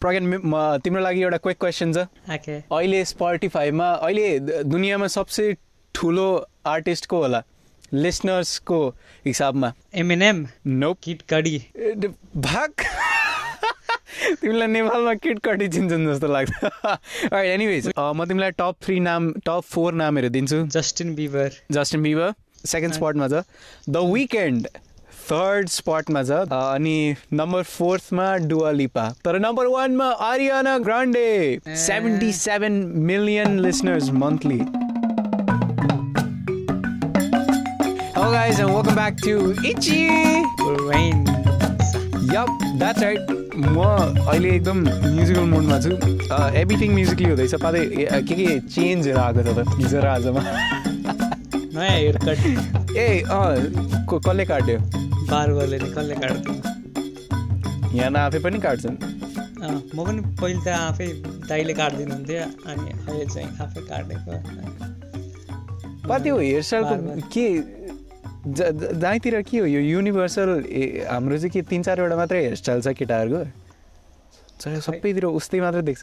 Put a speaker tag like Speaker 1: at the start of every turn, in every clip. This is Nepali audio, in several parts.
Speaker 1: प्रज्ञान म- तिम्रो लागि एउटा क्विक क्वेसन छ। अहिले स्पोटिफाईमा अहिले दुनियाँमा सबसे ठुलो आर्टिस्ट को होला लिसनर्सको हिसाबमा।
Speaker 2: एमएनएम
Speaker 1: नो
Speaker 2: किट कडी
Speaker 1: भाग। तिमीलाई नेपालमा किटकटी चिन्छन् जस्तो लाग्छ। एनिवेज म तिमीलाई टप थ्री नाम टप फोर नामहरू दिन्छु।
Speaker 2: Justin Bieber
Speaker 1: Justin Bieber second स्पटमा छ। द विकेन्ड थर्ड स्पटमा छ अनि नम्बर फोर्थमा डुवा लिपा तर नम्बर वानमा Ariana Grande seventy seven million listeners monthly Hello guys and welcome back to Itchy.
Speaker 2: रेन
Speaker 1: Yup, that's right. म अहिले एकदम म्युजिकल मोडमा छु. एभ्रिथिङ म्युजिकली हुँदैछ. पाँदै के के चेन्जहरू आएको छ त? हिजो र आजमा।
Speaker 2: नयाँ हेयर कट
Speaker 1: ए अँ कसले काट्यो
Speaker 2: बार्बरले नि कसले काट्थ्यो
Speaker 1: यहाँ आफै पनि काट्छन्
Speaker 2: म पनि पहिले त आफै दाइले काटिदिनुहुन्थ्यो अनि अहिले चाहिँ आफै काटेको
Speaker 1: त्यो हेयरस्टाइलको
Speaker 2: बार बार।
Speaker 1: के जहीँतिर के हो यो युनिभर्सल हाम्रो चाहिँ के तिन चारवटा मात्रै हेयरस्टाइल छ केटाहरूको सबैतिर उस्तै मात्रै देख्छ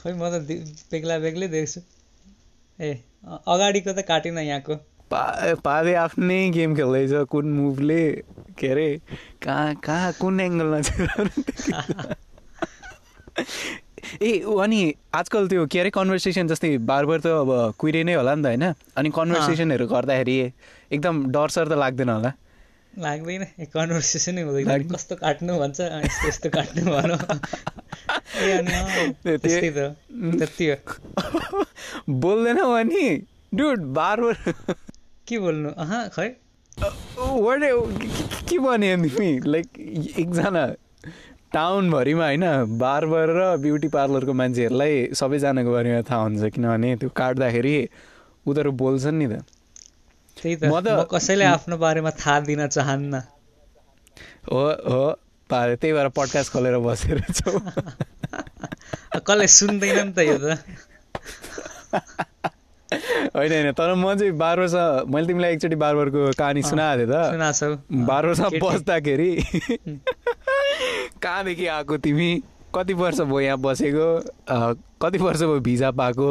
Speaker 2: खै म त बेग्ला बेग्लै देख्छु ए अगाडिको त काटिन यहाँको।
Speaker 1: पा आफ्नै गेम खेल्दैछ कुन मुभले के अरे कहाँ कहाँ कुन एङ्गलमा ए अनि आजकल त्यो के अरे कन्भर्सेसन जस्तै बारबार त अब कुहिरे नै होला नि त होइन? अनि कन्भर्सेसनहरू गर्दाखेरि एकदम डर सर त लाग्दैन होला।
Speaker 2: लाग्दैन। कन्भर्सेसनै हुँदैन। कस्तो काट्नु भन्छ यस्तो यस्तो काट्नु भन। त्यस्तै त त्यति हो।
Speaker 1: बोल्दैनौ अनि डुड बारबार।
Speaker 2: के बोल्नु? अह खै?
Speaker 1: वाट के भन्यो तिमी? लाइक एकजना टाउनभरिमा होइन बार्बर र ब्युटी पार्लरको मान्छेहरूलाई सबैजनाको बारेमा थाहा हुन्छ। किनभने त्यो काट्दाखेरि उनीहरू बोल्छन् नि त।
Speaker 2: त्यही त।
Speaker 1: म त-
Speaker 2: कसैले आफ्नो बारेमा थाहा दिन चाहन्न।
Speaker 1: हो हो त्यही भएर पडकास्ट खोलेर बसेर छौ।
Speaker 2: कसले सुन्दैन नि त यो त।
Speaker 1: होइन होइन तर म चाहिँ बार्बरसँग मैले तिमीलाई एकचोटि बार्बरको कहानी सुनाएको थिएँ त। बाह्रसँग
Speaker 2: केटी।
Speaker 1: बस्दाखेरि। कहाँदेखि आएको तिमी? कति वर्ष भयो यहाँ बसेको? कति वर्ष भयो भिजा पाएको?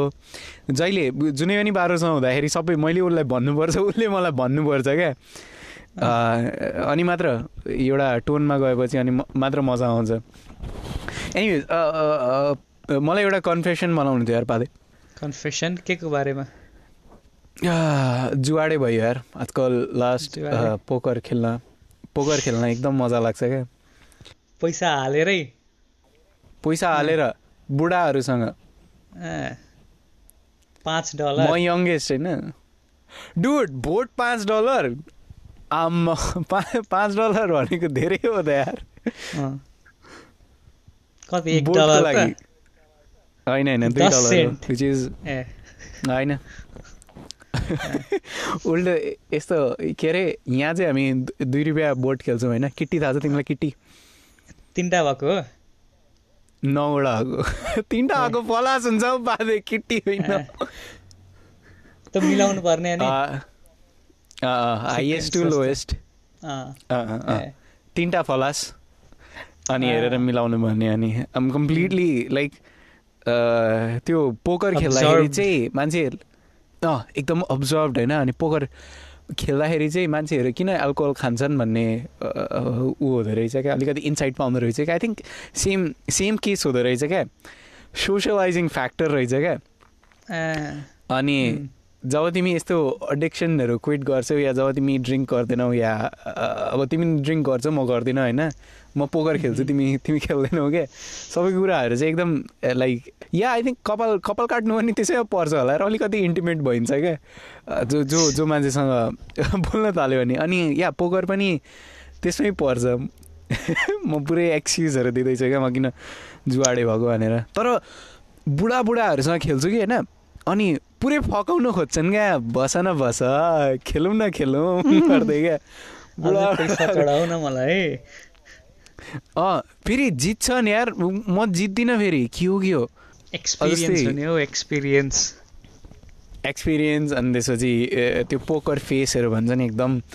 Speaker 1: जहिले जुनै पनि बाह्रसँग हुँदाखेरि सबै मैले उसलाई भन्नुपर्छ उसले मलाई भन्नुपर्छ क्या। अनि मात्र एउटा टोनमा गएपछि अनि मात्र मजा आउँछ। एनिवेज मलाई एउटा कन्फेसन बनाउनु थियो यार पाले
Speaker 2: कन्फेसन के को बारेमा?
Speaker 1: जुवाडे भयो यार आजकल लास्ट। पोकर खेल्न पोकर खेल्न एकदम मजा लाग्छ क्या।
Speaker 2: पैसा हालेरै?
Speaker 1: पैसा हालेर बुढाहरूसँग।
Speaker 2: पाँच
Speaker 1: म
Speaker 2: डलर
Speaker 1: यङ्गेस्ट होइन। डुड भोट पाँच डलर। आम्मा पा- पाँच डलर भनेको धेरै हो त यार।
Speaker 2: कति एक डलर
Speaker 1: लागि। होइन होइन दुई डलर। विच इज होइन। उल्टो यस्तो के अरे यहाँ चाहिँ हामी दुई रुपियाँ बोट खेल्छौँ होइन। किट्टी थाहा छ तिमीलाई किट्टी?
Speaker 2: तिनवटा भएको हो?
Speaker 1: नौवटा आएको तिनवटा आएको पलास हुन्छ हौ बाधे किट्टी होइन।
Speaker 2: त मिलाउनु पर्ने अनि?
Speaker 1: Highest to. लोएस्ट तिनवटा फलास। अनि। हेरेर मिलाउनु भन्ने अनि। आम कम्प्लिटली लाइक त्यो पोकर खेल्दाखेरि. चाहिँ मान्छे एकदम अब्जर्भड होइन। अनि पोकर खेल्दाखेरि चाहिँ मान्छेहरू किन एल्कोहल खान्छन् भन्ने ऊ हुँदो रहेछ क्या? अलिकति इन्साइट पाउँदो रहेछ क्या? I think same same case हुँदो रहेछ क्या? सोसियलाइजिङ फ्याक्टर रहेछ क्या? अनि। जब तिमी यस्तो एडिक्सनहरू क्विट गर्छौ या जब तिमी ड्रिङ्क गर्दैनौ या अब तिमी ड्रिङ्क गर्छौ म गर्दिनँ होइन? म पोकर खेल्छु तिमी तिमी खेल्दैनौ क्या सबै कुराहरू चाहिँ एकदम लाइक या आई थिङ्क कपाल कपाल काट्नु पनि त्यसैमा पर्छ होला र अलिकति इन्टिमेट भइन्छ क्या? जो जो जो मान्छेसँग बोल्न थाल्यो भने अनि या पोकर पनि त्यसमै पर्छ। म पुरै एक्सक्युजहरू दिँदैछु क्या म किन जुवाडे भएको भनेर। तर बुढाबुढाहरूसँग खेल्छु कि होइन? अनि पुरै फकाउन खोज्छन् क्या बस न बस खेलौँ न खेलौँ गर्दै क्या।
Speaker 2: मलाई।
Speaker 1: अँ फेरि जित्छन् यार म जित्दिनँ फेरि के हो के हो?
Speaker 2: एक्सपिरियन्स हो एक्सपिरियन्स
Speaker 1: एक्सपिरियन्स अनि त्यसपछि त्यो पोकर फेसहरू भन्छ नि एकदम।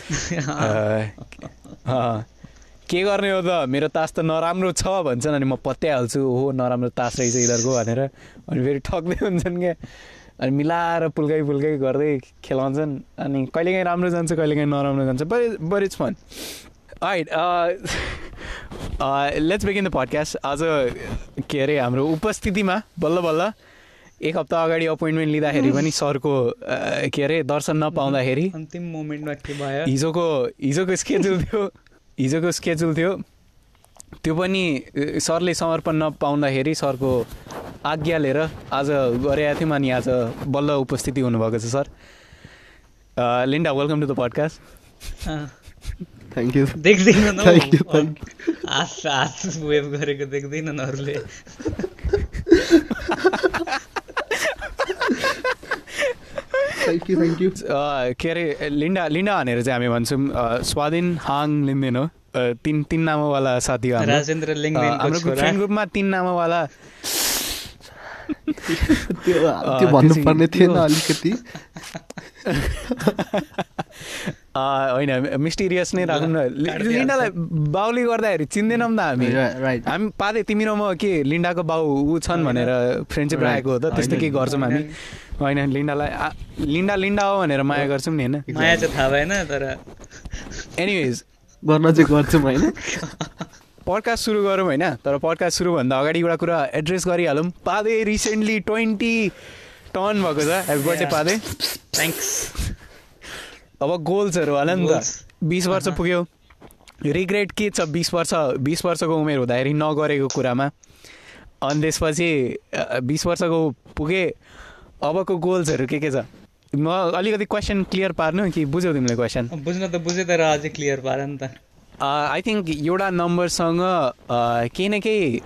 Speaker 1: के गर्ने हो त? मेरो तास त नराम्रो छ भन्छन् अनि म पत्याइहाल्छु। हो नराम्रो तास रहेछ यिनीहरूको भनेर। अनि फेरि ठग्दै हुन्छन् क्या। अनि मिलाएर पुल्काइ पुल्काइ गर्दै खेलाउँछन्। अनि कहिलेकाहीँ राम्रो जान्छ कहिलेकाहीँ नराम्रो जान्छ। But it's fun alright let's begin the podcast आज के अरे हाम्रो उपस्थितिमा बल्ल बल्ल एक हप्ता अगाडि अपोइन्टमेन्ट लिँदाखेरि पनि सरको अ, के अरे दर्शन नपाउँदाखेरि
Speaker 2: अन्तिम मोमेन्टमा के भयो।
Speaker 1: हिजोको हिजोको स्केड्युल थियो हिजोको स्केड्युल थियो। त्यो पनि अ, सरले समर्पण नपाउँदाखेरि सरको आज्ञा लिएर आज गरेका थियौँ अनि आज बल्ल उपस्थिति हुनुभएको छ sir. Linda welcome to the podcast
Speaker 3: thank you
Speaker 2: देख्दैन हात हात वेभ गरेको देख्दैनन् अरूले।
Speaker 3: Thank you thank you
Speaker 1: uh, के अरे लिन्डा लिन्डा भनेर चाहिँ हामी भन्छौँ स्वाधीन हाङ लिन्देन हो। तिन तिन नामावाला साथी हो
Speaker 2: राजेन्द्र
Speaker 1: हाम्रो फ्रेन्ड ग्रुपमा तिन नामावाला
Speaker 3: त्यो त्यो भन्नुपर्ने थिएन अलिकति।
Speaker 1: होइन मिस्टिरियस नै राखौँ न। लिन्डालाई बाउले गर्दाखेरि चिन्दैनौँ नि त हामी।
Speaker 3: राइट
Speaker 1: हामी पाँदै तिमी र म के लिन्डाको बाउ ऊ छन् भनेर फ्रेन्डसिप. राखेको हो त त्यस्तो केही गर्छौँ हामी? होइन लिन्डालाई लिन्डा लिन्डा हो भनेर माया गर्छौँ नि होइन?
Speaker 2: माया चाहिँ थाहा भएन तर
Speaker 1: एनिवेज
Speaker 3: गर्न चाहिँ गर्छौँ होइन?
Speaker 1: पडकास्ट सुरु गरौँ होइन तर पडकास्ट सुरुभन्दा अगाडि एउटा कुरा एड्रेस गरिहालौँ। पादे रिसेन्टली ट्वेन्टी टर्न भएको छ। Happy birthday. पादे।
Speaker 2: थ्याङ्क्स
Speaker 1: अब गोल्सहरू होला नि. त। बिस वर्ष पुग्यो। रिग्रेट के छ बिस वर्ष? बिस वर्षको उमेर हुँदाखेरि नगरेको कुरामा। अनि त्यसपछि बिस वर्षको पुगे। अबको गोल्सहरू के के छ? म अलिकति क्वेसन क्लियर पार्नु कि बुझ्यौ तिमीले क्वेसन
Speaker 2: बुझ्न त बुझेँ तर अझै क्लियर पार नि त।
Speaker 1: आई थिङ्क एउटा नम्बरसँग केही न केही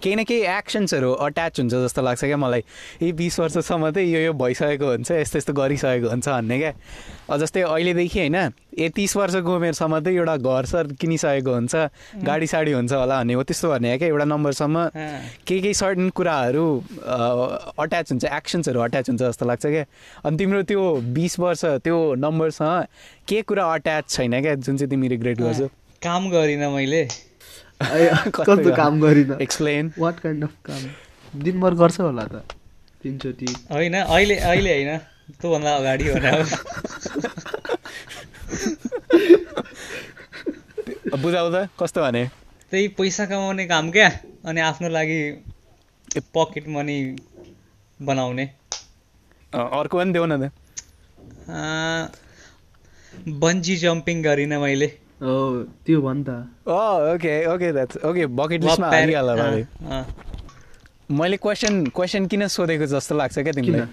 Speaker 1: केही न केही एक्सन्सहरू अट्याच हुन्छ जस्तो लाग्छ क्या मलाई। यी बिस वर्षसम्म चाहिँ यो यो भइसकेको हुन्छ यस्तो यस्तो गरिसकेको हुन्छ भन्ने क्या। जस्तै अहिलेदेखि होइन ए तिस वर्षको उमेरसम्म चाहिँ एउटा घर सर किनिसकेको हुन्छ गाडी साडी हुन्छ होला भन्ने हो त्यस्तो भन्ने हो क्या एउटा नम्बरसम्म। केही केही सर्टन कुराहरू अट्याच हुन्छ एक्सन्सहरू अट्याच हुन्छ जस्तो लाग्छ क्या। अनि तिम्रो त्यो बिस वर्ष त्यो नम्बरसँग के कुरा अट्याच छैन क्या जुन चाहिँ तिमी रिग्रेट गर्छौ?
Speaker 2: काम गरिनँ मैले।
Speaker 3: कस्तो काम? गरिन?
Speaker 1: एक्सप्लेन
Speaker 3: वाट काइन्ड अफ काम? दिनभर गर्छ होला त तिनचोटि।
Speaker 2: होइन अहिले अहिले होइन। त्योभन्दा अगाडि भने
Speaker 1: बुझाउ त कस्तो भने?
Speaker 2: त्यही पैसा कमाउने काम क्या अनि आफ्नो लागि पकेट मनी बनाउने।
Speaker 1: अँ, अर्को पनि देऊ न त।
Speaker 2: अँ, बन्जी जम्पिङ गरिनँ मैले।
Speaker 3: हो त्यो भन् त।
Speaker 1: ओके ओके ओके बकेट लिस्टमा। मैले क्वेसन क्वेसन किन सोधेको जस्तो लाग्छ क्या तिमीलाई?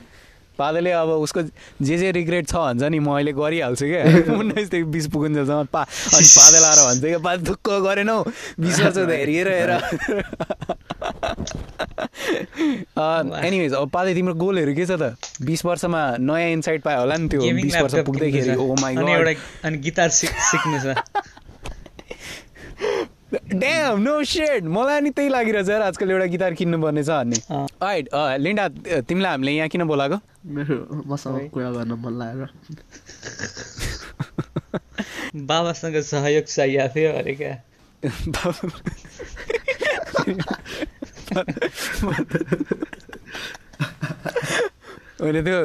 Speaker 1: पादले अब उसको जे जे रिग्रेट छ भन्छ नि म अहिले गरिहाल्छु क्या। उन्नाइसदेखि बिस पुगुन्जेलसम्म पा अनि पादल आएर भन्छ क्या पा दुःख गरेनौ बिस वर्ष त हेरिएर हेर। एनिवेज अब पादे तिम्रो गोलहरू के छ त? बिस वर्षमा नयाँ इन्साइट पायो होला नि त्यो बिस वर्ष पुग्दैखेरि ओ। माई
Speaker 2: अनि एउटा अनि गिटार सिक सिक्नु छ।
Speaker 1: ड्याम नो सेड मलाई नि त्यही लागिरहेछ यार आजकल एउटा गिटार किन्नुपर्ने छ भन्ने राइट लिन्डा तिमीलाई हामीले यहाँ किन बोलाएको?
Speaker 3: मेरो मसँग कुरा गर्न मन लागेर
Speaker 2: बाबासँग सहयोग चाहिएको थियो अरे क्या।
Speaker 1: होइन त्यो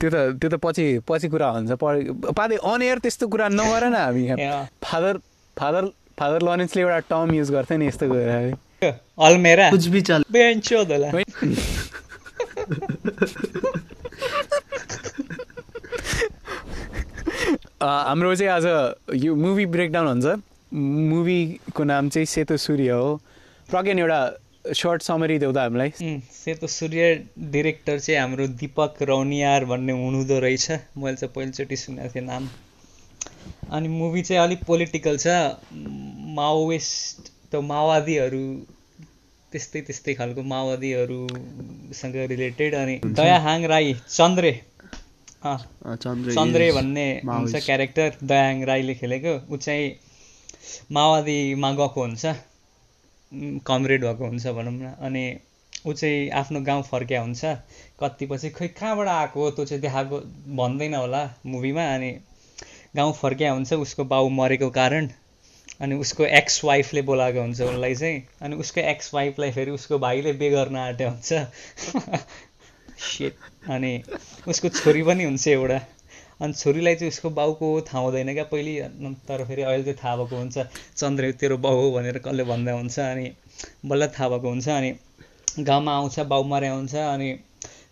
Speaker 1: त्यो त त्यो त पछि पछि कुरा हुन्छ। पढ पादे अन एयर त्यस्तो कुरा नगर न हामी यहाँ। फादर फादर फादर लरेन्सले एउटा टर्म युज गर्थ्यो नि यस्तो
Speaker 2: अल्मेरा?
Speaker 3: कुछ भी चल।
Speaker 2: बेन्चोद होला
Speaker 1: हाम्रो चाहिँ आज यो मुभी ब्रेकडाउन हुन्छ। मुभीको नाम चाहिँ सेतो सूर्य हो। प्रज्ञान एउटा सर्ट समरी देऊ त हामीलाई।
Speaker 2: सेतो सूर्य डिरेक्टर चाहिँ हाम्रो दिपक रौनियार भन्ने हुनुहुँदो रहेछ। मैले चाहिँ पहिलोचोटि सुनेको थिएँ नाम। अनि मुभी चाहिँ अलिक पोलिटिकल छ। माओवेस्ट त माओवादीहरू त्यस्तै त्यस्तै खालको माओवादीहरूसँग रिलेटेड अनि दयाहाङ राई चन्द्रे।
Speaker 3: चन्द्र
Speaker 2: भन्ने हुन्छ। क्यारेक्टर दयाङ राईले खेलेको। ऊ चाहिँ माओवादीमा गएको हुन्छ। कमरेड भएको हुन्छ भनौँ न। अनि ऊ चाहिँ आफ्नो गाउँ फर्किया हुन्छ। कति पछि खै कहाँबाट आएको हो? त्यो चाहिँ देखाएको भन्दैन होला मुभीमा। अनि गाउँ फर्किया हुन्छ उसको बाउ मरेको कारण अनि उसको एक्स वाइफले बोलाएको हुन्छ उसलाई चाहिँ अनि उसको एक्स वाइफलाई फेरि उसको भाइले बे गर्न आँट्यो हुन्छ अनि उसको छोरी पनि हुन्छ एउटा। अनि छोरीलाई चाहिँ उसको बाउको थाहा हुँदैन क्या पहिले तर फेरि अहिले चाहिँ थाहा भएको हुन्छ चन्द्र तेरो बाउ हो भनेर कसले भन्दा हुन्छ अनि बल्ल थाहा भएको हुन्छ अनि गाउँमा आउँछ बाउ मर्या हुन्छ अनि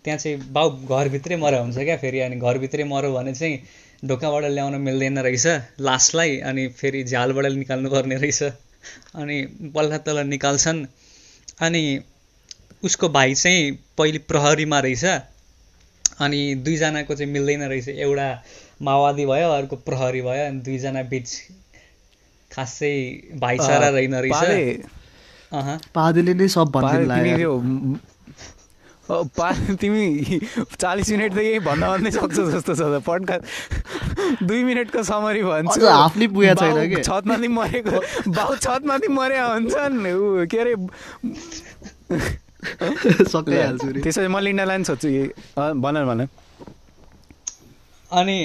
Speaker 2: त्यहाँ चाहिँ बाउ घरभित्रै मर्या हुन्छ क्या फेरि अनि घरभित्रै मऱ्यो भने चाहिँ ढोकाबाट ल्याउन मिल्दैन रहेछ लासलाई अनि फेरि झ्यालबाट निकाल्नु पर्ने रहेछ। अनि बल्ल तल निकाल्छन्। अनि उसको भाइ चाहिँ पहिले प्रहरीमा रहेछ। अनि दुईजनाको चाहिँ मिल्दैन रहेछ। एउटा माओवादी भयो अर्को प्रहरी भयो। अनि दुईजना बिच खासै भाइचारा रहेन रहेछ।
Speaker 1: पा तिमी चालिस मिनट त यही भन्दा भन्दै सक्छौ जस्तो छ त। पड्का दुई मिनटको समरी भन्छु।
Speaker 3: हाफले पुगेको छैन के?
Speaker 1: छतमाथि मरेको बाउ छतमाथि मर्या हुन्छन्। ऊ के अरे
Speaker 3: सकिहाल्छु रे
Speaker 1: त्यसो भए म लिन्डालाई पनि सोध्छु। अ, भन न, भन।
Speaker 2: अनि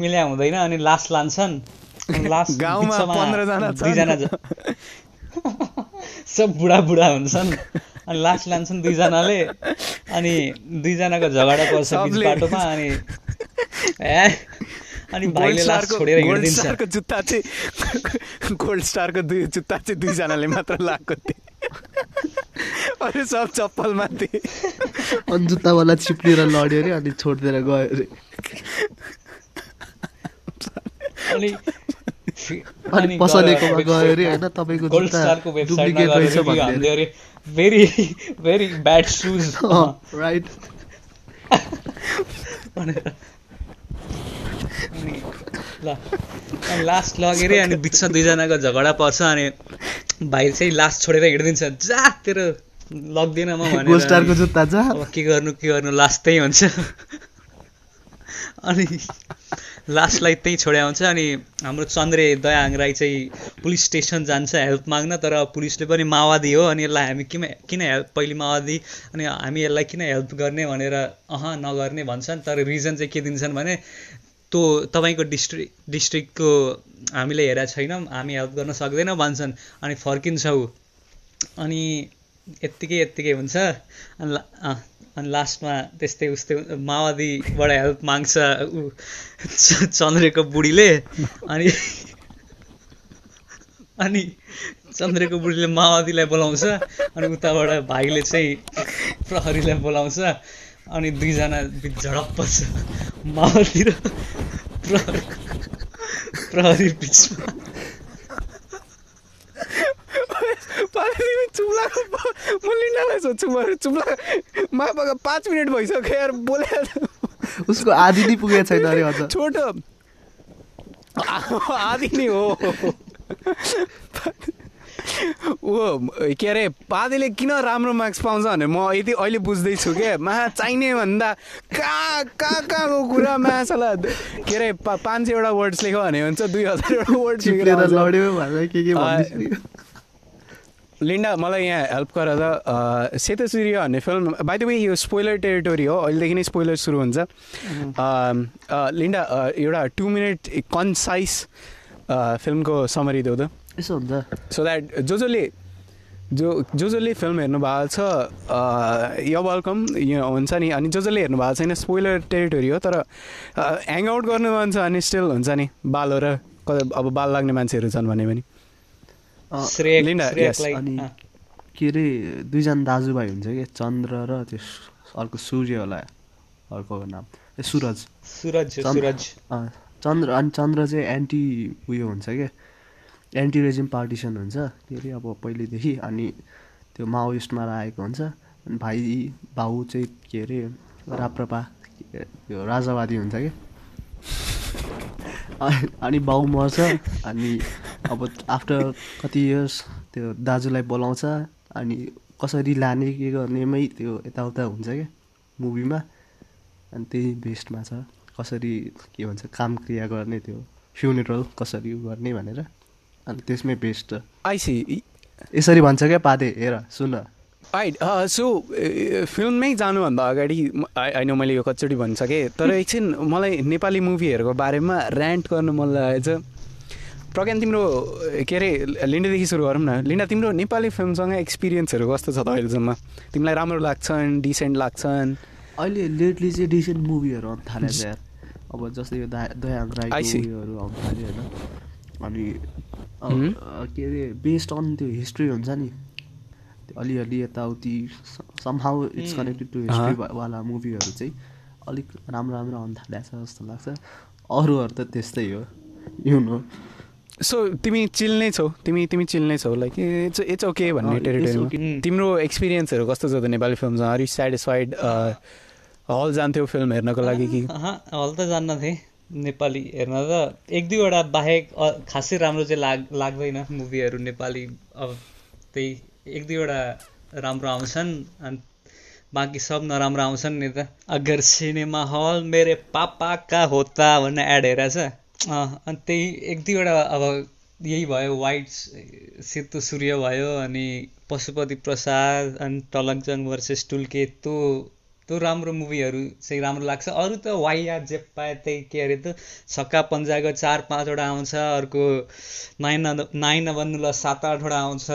Speaker 2: मिल्या हुँदैन अनि लास लान्छन्। अनि लास
Speaker 1: गाउँमा
Speaker 2: बिचमा
Speaker 1: 15 जना छन्।
Speaker 2: दुईजना ज- सब बुढा बुढा हुन्छन्। अनि लास लान्छन् दुईजनाले। अनि दुईजनाको झगडा पर्छ बिच बाटोमा अनि अनि भाइले लास
Speaker 1: स्टारको
Speaker 2: छोडेर
Speaker 1: गोल्ड
Speaker 2: हिँडिदिन्छ।
Speaker 1: जुत्ता चाहिँ गोल्ड स्टारको दुई जुत्ता चाहिँ दुईजनाले मात्र लगाएको थिए। अरू सब चप्पलमा थिए।
Speaker 3: अनि जुत्तावाला चिप्लेर लड्यो अरे अनि छोडिदिएर गयो अरे।
Speaker 2: अनि
Speaker 3: अनि पसलेकोमा गयो अरे होइन तपाईँको जुत्ता डुप्लिकेट रहेछ भन्दै
Speaker 2: अरे। Very very bad shoes
Speaker 3: right
Speaker 2: ल अनि लास्ट लगेर अनि बिचमा दुईजनाको झगडा पर्छ अनि भाइ चाहिँ लास्ट छोडेर हिँडिदिन्छ। जा तेरो लग्दिनँ म भनेर।
Speaker 3: जुत्ता जा।
Speaker 2: के गर्नु के गर्नु लास्ट त्यही हुन्छ। अनि लास्टलाई त्यहीँ छोड्या हुन्छ अनि हाम्रो चन्द्रे दयाहाङ राई चाहिँ पुलिस स्टेसन जान्छ हेल्प माग्न तर पुलिसले पनि माओवादी हो अनि यसलाई हामी किन किन हेल्प पहिले माओवादी अनि हामी यसलाई किन हेल्प गर्ने भनेर अह नगर्ने भन्छन्। तर रिजन चाहिँ के दिन्छन् भने त्यो तपाईँको डिस्ट्रिक्ट डिस्ट्रिक्टको हामीले हेरेको छैनौँ हामी हेल्प गर्न सक्दैनौँ भन्छन् अनि फर्किन्छौँ। अनि यत्तिकै यत्तिकै हुन्छ। अनि अनि लास्टमा त्यस्तै उस्तै माओवादीबाट हेल्प माग्छ ऊ चन्द्रेको बुढीले। अनि अनि चन्द्रेको बुढीले माओवादीलाई बोलाउँछ अनि उताबाट भाइले चाहिँ प्रहरीलाई बोलाउँछ अनि दुईजना झडप पर्छ। माओवादी र प्रहरी प्रहरी बिचमा।
Speaker 1: चुम्लाको म लिन्डालाई सोध्छु म चुम्ला मापाको पाँच मिनट भइसक्यो यार बोले
Speaker 3: उसको आधी नै पुगेको छैन अरे अझ।
Speaker 1: छोटो। आदि नै हो। ऊ के अरे पादेले किन राम्रो मार्क्स पाउँछ भने म यति अहिले बुझ्दैछु क्या मा चाहिने भन्दा कहाँ कहाँ कहाँको कुरा मासला के अरे पाँच सयवटा वर्ड्स लेख्यो भने हुन्छ दुई हजारवटा वर्ड्स
Speaker 3: चिप्लेर लड्यो भनेर के के।
Speaker 1: लिन्डा मलाई यहाँ हेल्प गर त सेतो सूर्य भन्ने फिल्म बाई द वे यो स्पोइलर टेरिटोरी हो अहिलेदेखि नै स्पोइलर सुरु हुन्छ। अम, अ, लिन्डा अ, एउटा टु मिनट कन्साइज फिल्मको समरी देऊ त।
Speaker 3: यसो हुन्छ।
Speaker 1: सो द्याट जो जसले जो जो जसले फिल्म हेर्नु भएको छ यो वेलकम यो हुन्छ नि। अनि जो जसले हेर्नु भएको छैन स्पोइलर टेरिटोरी हो तर ह्याङ आउट गर्नु मन छ अनि स्टिल हुन्छ नि। बाल हो र कतै अब बाल लाग्ने मान्छेहरू छन् भने पनि
Speaker 3: अँ,
Speaker 2: श्रेयक
Speaker 1: लिन्डा, yes,
Speaker 2: श्रेयकलाई
Speaker 3: अनि के अरे दुईजना दाजुभाइ हुन्छ कि चन्द्र र त्यो अर्को सूर्य होला अर्को नाम ए सुरज।
Speaker 2: सुरज सुरज।
Speaker 3: चन्द्र अनि चन्द्र चाहिँ एन्टी उयो हुन्छ क्या एन्टी रेजिम पार्टिसन हुन्छ के अरे अब पहिलेदेखि अनि त्यो माओइस्टमा आएको हुन्छ अनि भाइ बाउ चाहिँ के अरे राप्रपा त्यो राजावादी हुन्छ कि अनि- बाउ मर्छ अनि अब आफ्टर कति इयर्स त्यो दाजुलाई बोलाउँछ। अनि कसरी लाने के गर्नेमै त्यो यताउता हुन्छ क्या मुभीमा अनि त्यही बेस्टमा छ। कसरी के भन्छ काम क्रिया गर्ने त्यो फ्युनेरल कसरी गर्ने भनेर। अनि त्यसमै बेस्ट
Speaker 1: आइसी
Speaker 3: यसरी भन्छ क्या पादे हेर सुन।
Speaker 1: आइट सो फिल्ममै जानुभन्दा अगाडि होइन मैले यो कतिचोटि भनिसकेँ तर एकछिन मलाई नेपाली मुभीहरूको बारेमा ऱ्यान्ट गर्नु मन लागेको छ। प्रज्ञान तिम्रो के अरे लिन्डादेखि सुरु गरौँ न। लिन्डा तिम्रो नेपाली फिल्मसँग एक्सपिरियन्सहरू कस्तो छ त अहिलेसम्म? तिमीलाई राम्रो लाग्छन् डिसेन्ट लाग्छन्?
Speaker 3: अहिले लेटली चाहिँ डिसेन्ट मुभीहरू आउनु थालेको छ यार। अब जस्तै यो दा दयाहाङ
Speaker 1: I
Speaker 3: राईको
Speaker 1: see.
Speaker 3: उयोहरू आउनु थाल्यो होइन। अनि के अरे बेस्ड अन त्यो हिस्ट्री हुन्छ नि। अलिअलि यताउति समहाउ इट्स. कनेक्टेड टु
Speaker 1: अँ।
Speaker 3: हिस्ट्री वाला मुभीहरू चाहिँ अलिक राम्रो राम्रो आउनु थालेको छ जस्तो लाग्छ। अरूहरू त त्यस्तै हो। यु नो
Speaker 1: सो तिमी चिल नै छौ। तिमी तिमी चिल नै छौ। लाइक इट्स इट्स ओके भन्ने टेरिटोरीमा
Speaker 3: okay.
Speaker 2: उम्,
Speaker 1: तिम्रो एक्सपिरियन्सहरू कस्तो छ त नेपाली फिल्मसँग आर यु सेटिस्फाइड हल जान्थ्यौ फिल्म हेर्नको लागि कि?
Speaker 2: अहँ, हल त जान्न थिएँ। नेपाली हेर्न त एक दुईवटा बाहेक खासै राम्रो चाहिँ लाग लाग्दैन मुभीहरू नेपाली अब त्यही एक दुईवटा राम्रो आउँछन् अनि बाँकी सब नराम्रो आउँछन् नि त। अगर सिनेमा हल मेरे पापा का होता भन्ने एड हेरेको छ अँ, अनि त्यही एक दुईवटा अब यही भयो वाइट सेतु सूर्य भयो अनि पशुपति प्रसाद अनि टलङचङ भर्सेस टुल्के त्यो त्यो राम्रो मुभीहरू चाहिँ राम्रो लाग्छ। अरू त वाइया जे पाए त्यही के अरे त छक्का पन्जाको चार पाँचवटा आउँछ अर्को नाइन नाइन नबन्नु ल सात आठवटा आउँछ।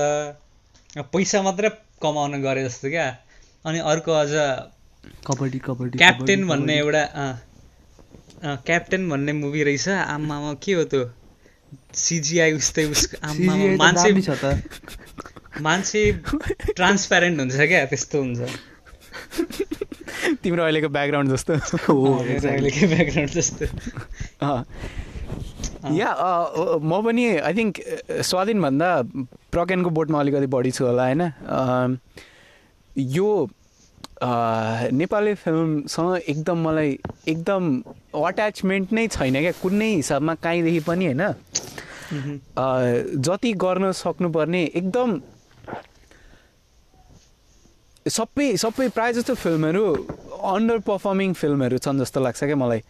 Speaker 2: पैसा मात्रै कमाउन गरे जस्तो क्या? अनि अर्को अझ
Speaker 3: कबड्डी कबड्डी
Speaker 2: क्याप्टेन भन्ने। एउटा क्याप्टेन भन्ने मुभी रहेछ। आमामा के हो त्यो? सिजिआई उस्तै उसको आमामा मान्छे
Speaker 3: छ त।
Speaker 2: मान्छे ट्रान्सप्यारेन्ट हुन्छ क्या? त्यस्तो हुन्छ।
Speaker 1: तिम्रो अहिलेको ब्याकग्राउन्ड जस्तो।
Speaker 3: हो
Speaker 2: अहिलेकै ब्याकग्राउन्ड जस्तो।
Speaker 1: या म पनि आई थिङ्क स्वाधीनभन्दा प्रज्ञानको बोटमा अलिकति बढी छु होला होइन? यो नेपाली फिल्मसँग एकदम मलाई एकदम अट्याचमेन्ट नै छैन क्या कुनै हिसाबमा काहीँदेखि पनि होइन? जति गर्न सक्नुपर्ने एकदम सबै सबै प्रायः जस्तो फिल्महरू अन्डर पर्फर्मिङ फिल्महरू छन् जस्तो लाग्छ क्या मलाई।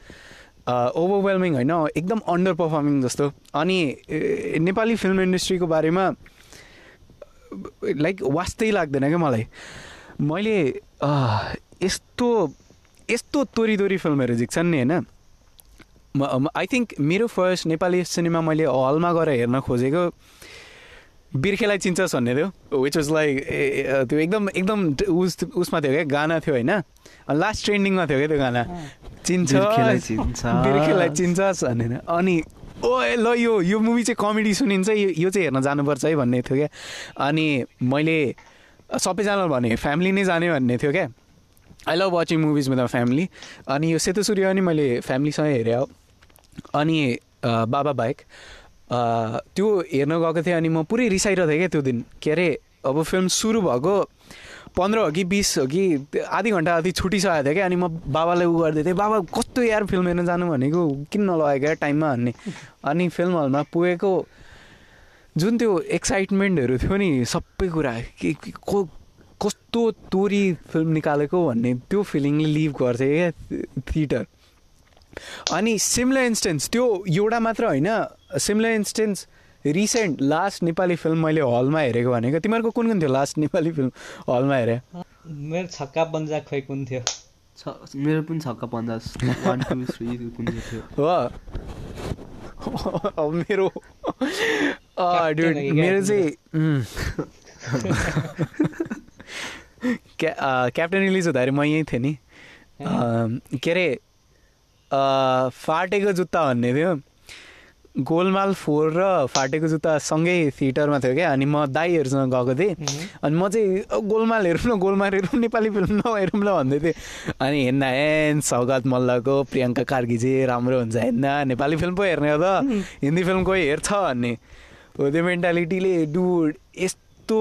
Speaker 1: ओभरवेल्मिङ होइन? एकदम अन्डर पर्फर्मिङ जस्तो। अनि नेपाली फिल्म इन्डस्ट्रीको बारेमा लाइक वास्तै लाग्दैन क्या मलाई। मैले यस्तो यस्तो तोरी तोरी फिल्महरू झिक्छन् नि होइन? आई थिङ्क मेरो फर्स्ट नेपाली सिनेमा मैले हलमा गएर हेर्न खोजेको बिर्खेलाई चिन्छस् भन्ने थियो विच वाज लाइक त्यो एकदम एकदम उस उसमा थियो क्या गाना थियो होइन? लास्ट ट्रेन्डिङमा थियो क्या त्यो गाना। चिन्छ।
Speaker 3: बिर्खेलाई चिन्छस्
Speaker 1: भनेर अनि ओ ल यो यो मुभी चाहिँ कमेडी सुनिन्छ यो यो चाहिँ हेर्न जानुपर्छ है भन्ने थियो क्या। अनि मैले सबैजनालाई भने फ्यामिली नै जाने भन्ने थियो क्या। I love watching movies with a family अनि यो सेतो सूर्य पनि मैले फ्यामिलीसँग हेरेँ हो। अनि बाबा बाहेक त्यो हेर्न गएको थिएँ अनि म पुरै रिसाइरहेको थिएँ क्या त्यो दिन। के अरे अब फिल्म सुरु भएको पन्ध्र हो कि बिस हो कि आधी घन्टा अति छुटिसकेको थियो क्या अनि म बाबालाई उ गर्दै थिएँ बाबा कस्तो यार फिल्म हेर्न जानु भनेको? किन नलगेको यार टाइममा? भन्ने। अनि फिल्म हलमा पुगेको जुन त्यो एक्साइटमेन्टहरू थियो नि सबै कुरा के के- कस्तो तोरी फिल्म निकालेको भन्ने त्यो फिलिङले लिभ गर्थेँ क्या थिएटर। अनि सिमिलर इन्स्टेन्स त्यो एउटा मात्र होइन similar instance recent last Nepali film मैले हलमा हेरेको भनेको तिमीहरूको कुन कुन थियो लास्ट नेपाली फिल्म हलमा हेरे?
Speaker 2: मेरो छक्का पन्जा खोइ कुन थियो?
Speaker 3: मेरो पनि छक्का थियो?
Speaker 1: हो अब मेरो मेरो चाहिँ। क्या अँ, क्याप्टेन रिलिज हुँदाखेरि म यहीँ थिएँ नि। अँ, के अरे अँ, फाटेको जुत्ता भन्ने थियो। गोलमाल फोर र फाटेको जुत्ता सँगै थिएटरमा थियो क्या अनि म दाईहरूसँग गएको थिएँ। अनि म चाहिँ "अ, गोलमाल हेरौँ न गोलमाल हेरौँ नेपाली फिल्म नहेरौँ ल भन्दै थिएँ। अनि हेर्न एन सौगात मल्लको प्रियङ्का कार्की चाहिँ राम्रो हुन्छ हेर्न नेपाली फिल्म पो हेर्ने हो त हिन्दी फिल्म कोही हेर्छ भन्ने। हो त्यो मेन्टालिटीले डुड यस्तो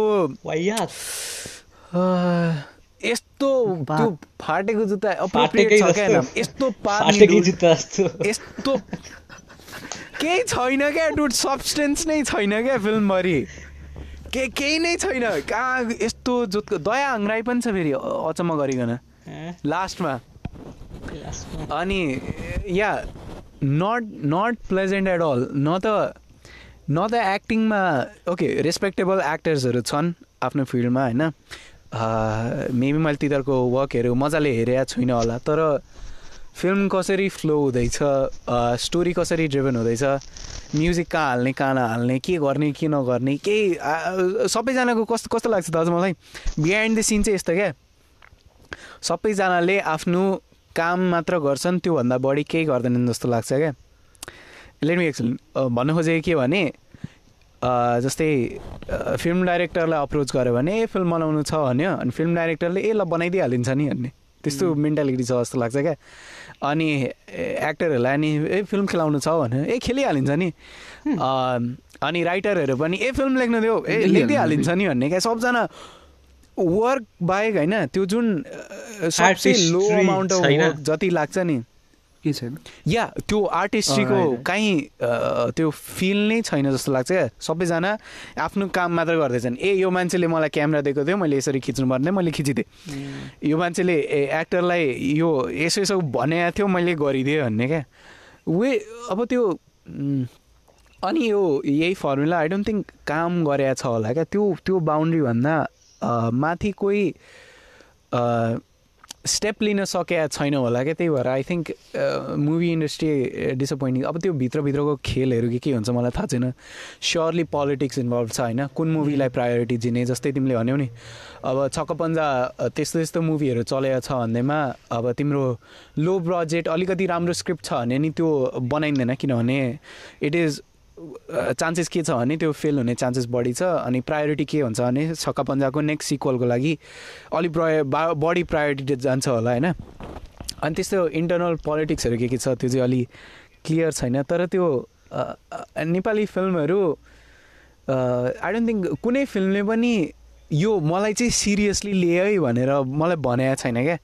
Speaker 1: यस्तो त्यो फाटेको जुत्ता? यस्तो यस्तो केही छैन क्या डुड सब्सटेन्स नै छैन क्या फिल्मभरि के केही नै छैन। कहाँ यस्तो जुत्को दया हङ्राई पनि छ फेरि अचम्म गरिकन। लास्टमा अनि yeah not not pleasant at all न त न त एक्टिङमा ओके रेस्पेक्टेबल एक्टर्सहरू छन् आफ्नो फिल्डमा होइन। मेबी मैले तिनीहरूको वर्कहरू मजाले हेरेको छुइनँ होला तर फिल्म कसरी फ्लो हुँदैछ स्टोरी कसरी ड्रिभन हुँदैछ म्युजिक कहाँ हाल्ने कहाँ नहाल्ने के गर्ने के नगर्ने केही सबैजनाको कस्तो कस्तो लाग्छ दाजु मलाई? बिहाइन्ड द सिन चाहिँ यस्तो क्या। सबैजनाले आफ्नो काम मात्र गर्छन् त्योभन्दा बढी केही गर्दैनन् जस्तो लाग्छ क्या। लेट मी एक्सप्लेन भन्नु खोजेको के भने जस्तै फिल्म डाइरेक्टरलाई अप्रोच गऱ्यो भने ए फिल्म बनाउनु छ भन्यो। अनि फिल्म डाइरेक्टरले ए ल बनाइदिइहालिन्छ नि भन्ने। त्यस्तो मेन्टालिटी छ जस्तो लाग्छ क्या। अनि एक्टरहरूलाई नि ए फिल्म खेलाउनु छ भन्यो ए खेलिहालिन्छ नि। अनि राइटरहरू पनि ए फिल्म लेख्नु देऊ ए
Speaker 3: लेखिहाल्नु
Speaker 1: लेखिदिइहालिन्छ नि भन्ने क्या। सबजना वर्क बाहेक होइन त्यो जुन सबसे लो अमाउन्ट अफ। वर्क जति लाग्छ नि।
Speaker 3: के छैन?
Speaker 1: या त्यो आर्टिस्ट्रीको काहीँ त्यो फिल नै छैन जस्तो लाग्छ क्या। सबैजना आफ्नो काम मात्र गर्दैछन्। ए यो मान्छेले मलाई क्यामेरा दिएको थियो मैले यसरी खिच्नुपर्ने मैले खिचिदिएँ। यो मान्छेले एक्टरलाई यो यसो यसो भनेको थियो मैले गरिदिएँ भन्ने क्या। वे अब त्यो अनि यो यही फर्मुला आई डोन्ट थिङ्क काम गरेको छ होला क्या। त्यो त्यो बााउन्ड्रीभन्दा माथि कोही स्टेप लिन सकेका छैन होला क्या त्यही भएर I think movie industry disappointing अब त्यो भित्रभित्रको खेलहरू के के हुन्छ मलाई थाहा छैन। स्योरली पोलिटिक्स इन्भल्भ छ होइन? कुन मुभीलाई प्रायोरिटी दिने जस्तै तिमीले भन्यौ नि। अब छक्कपन्जा अ, त्यस्तो त्यस्तो मुभीहरू चलेको छ भन्दैमा अब तिम्रो लो बजेट अलिकति राम्रो स्क्रिप्ट छ भने नि त्यो बनाइँदैन किनभने इट इज चान्सेस के छ भने त्यो फेल हुने चान्सेस बढी छ अनि प्रायोरिटी के हुन्छ भने छक्का पन्जाको नेक्स्ट सिक्वलको लागि अलिक प्राय बढी प्रायोरिटी जान्छ होला होइन? अनि त्यस्तो इन्टरनल पोलिटिक्सहरू के के छ त्यो चाहिँ अलिक क्लियर छैन तर त्यो नेपाली फिल्महरू आई डोन्ट थिङ्क कुनै फिल्मले पनि यो मलाई चाहिँ सिरियसली लिए है भनेर मलाई भनेको छैन क्या।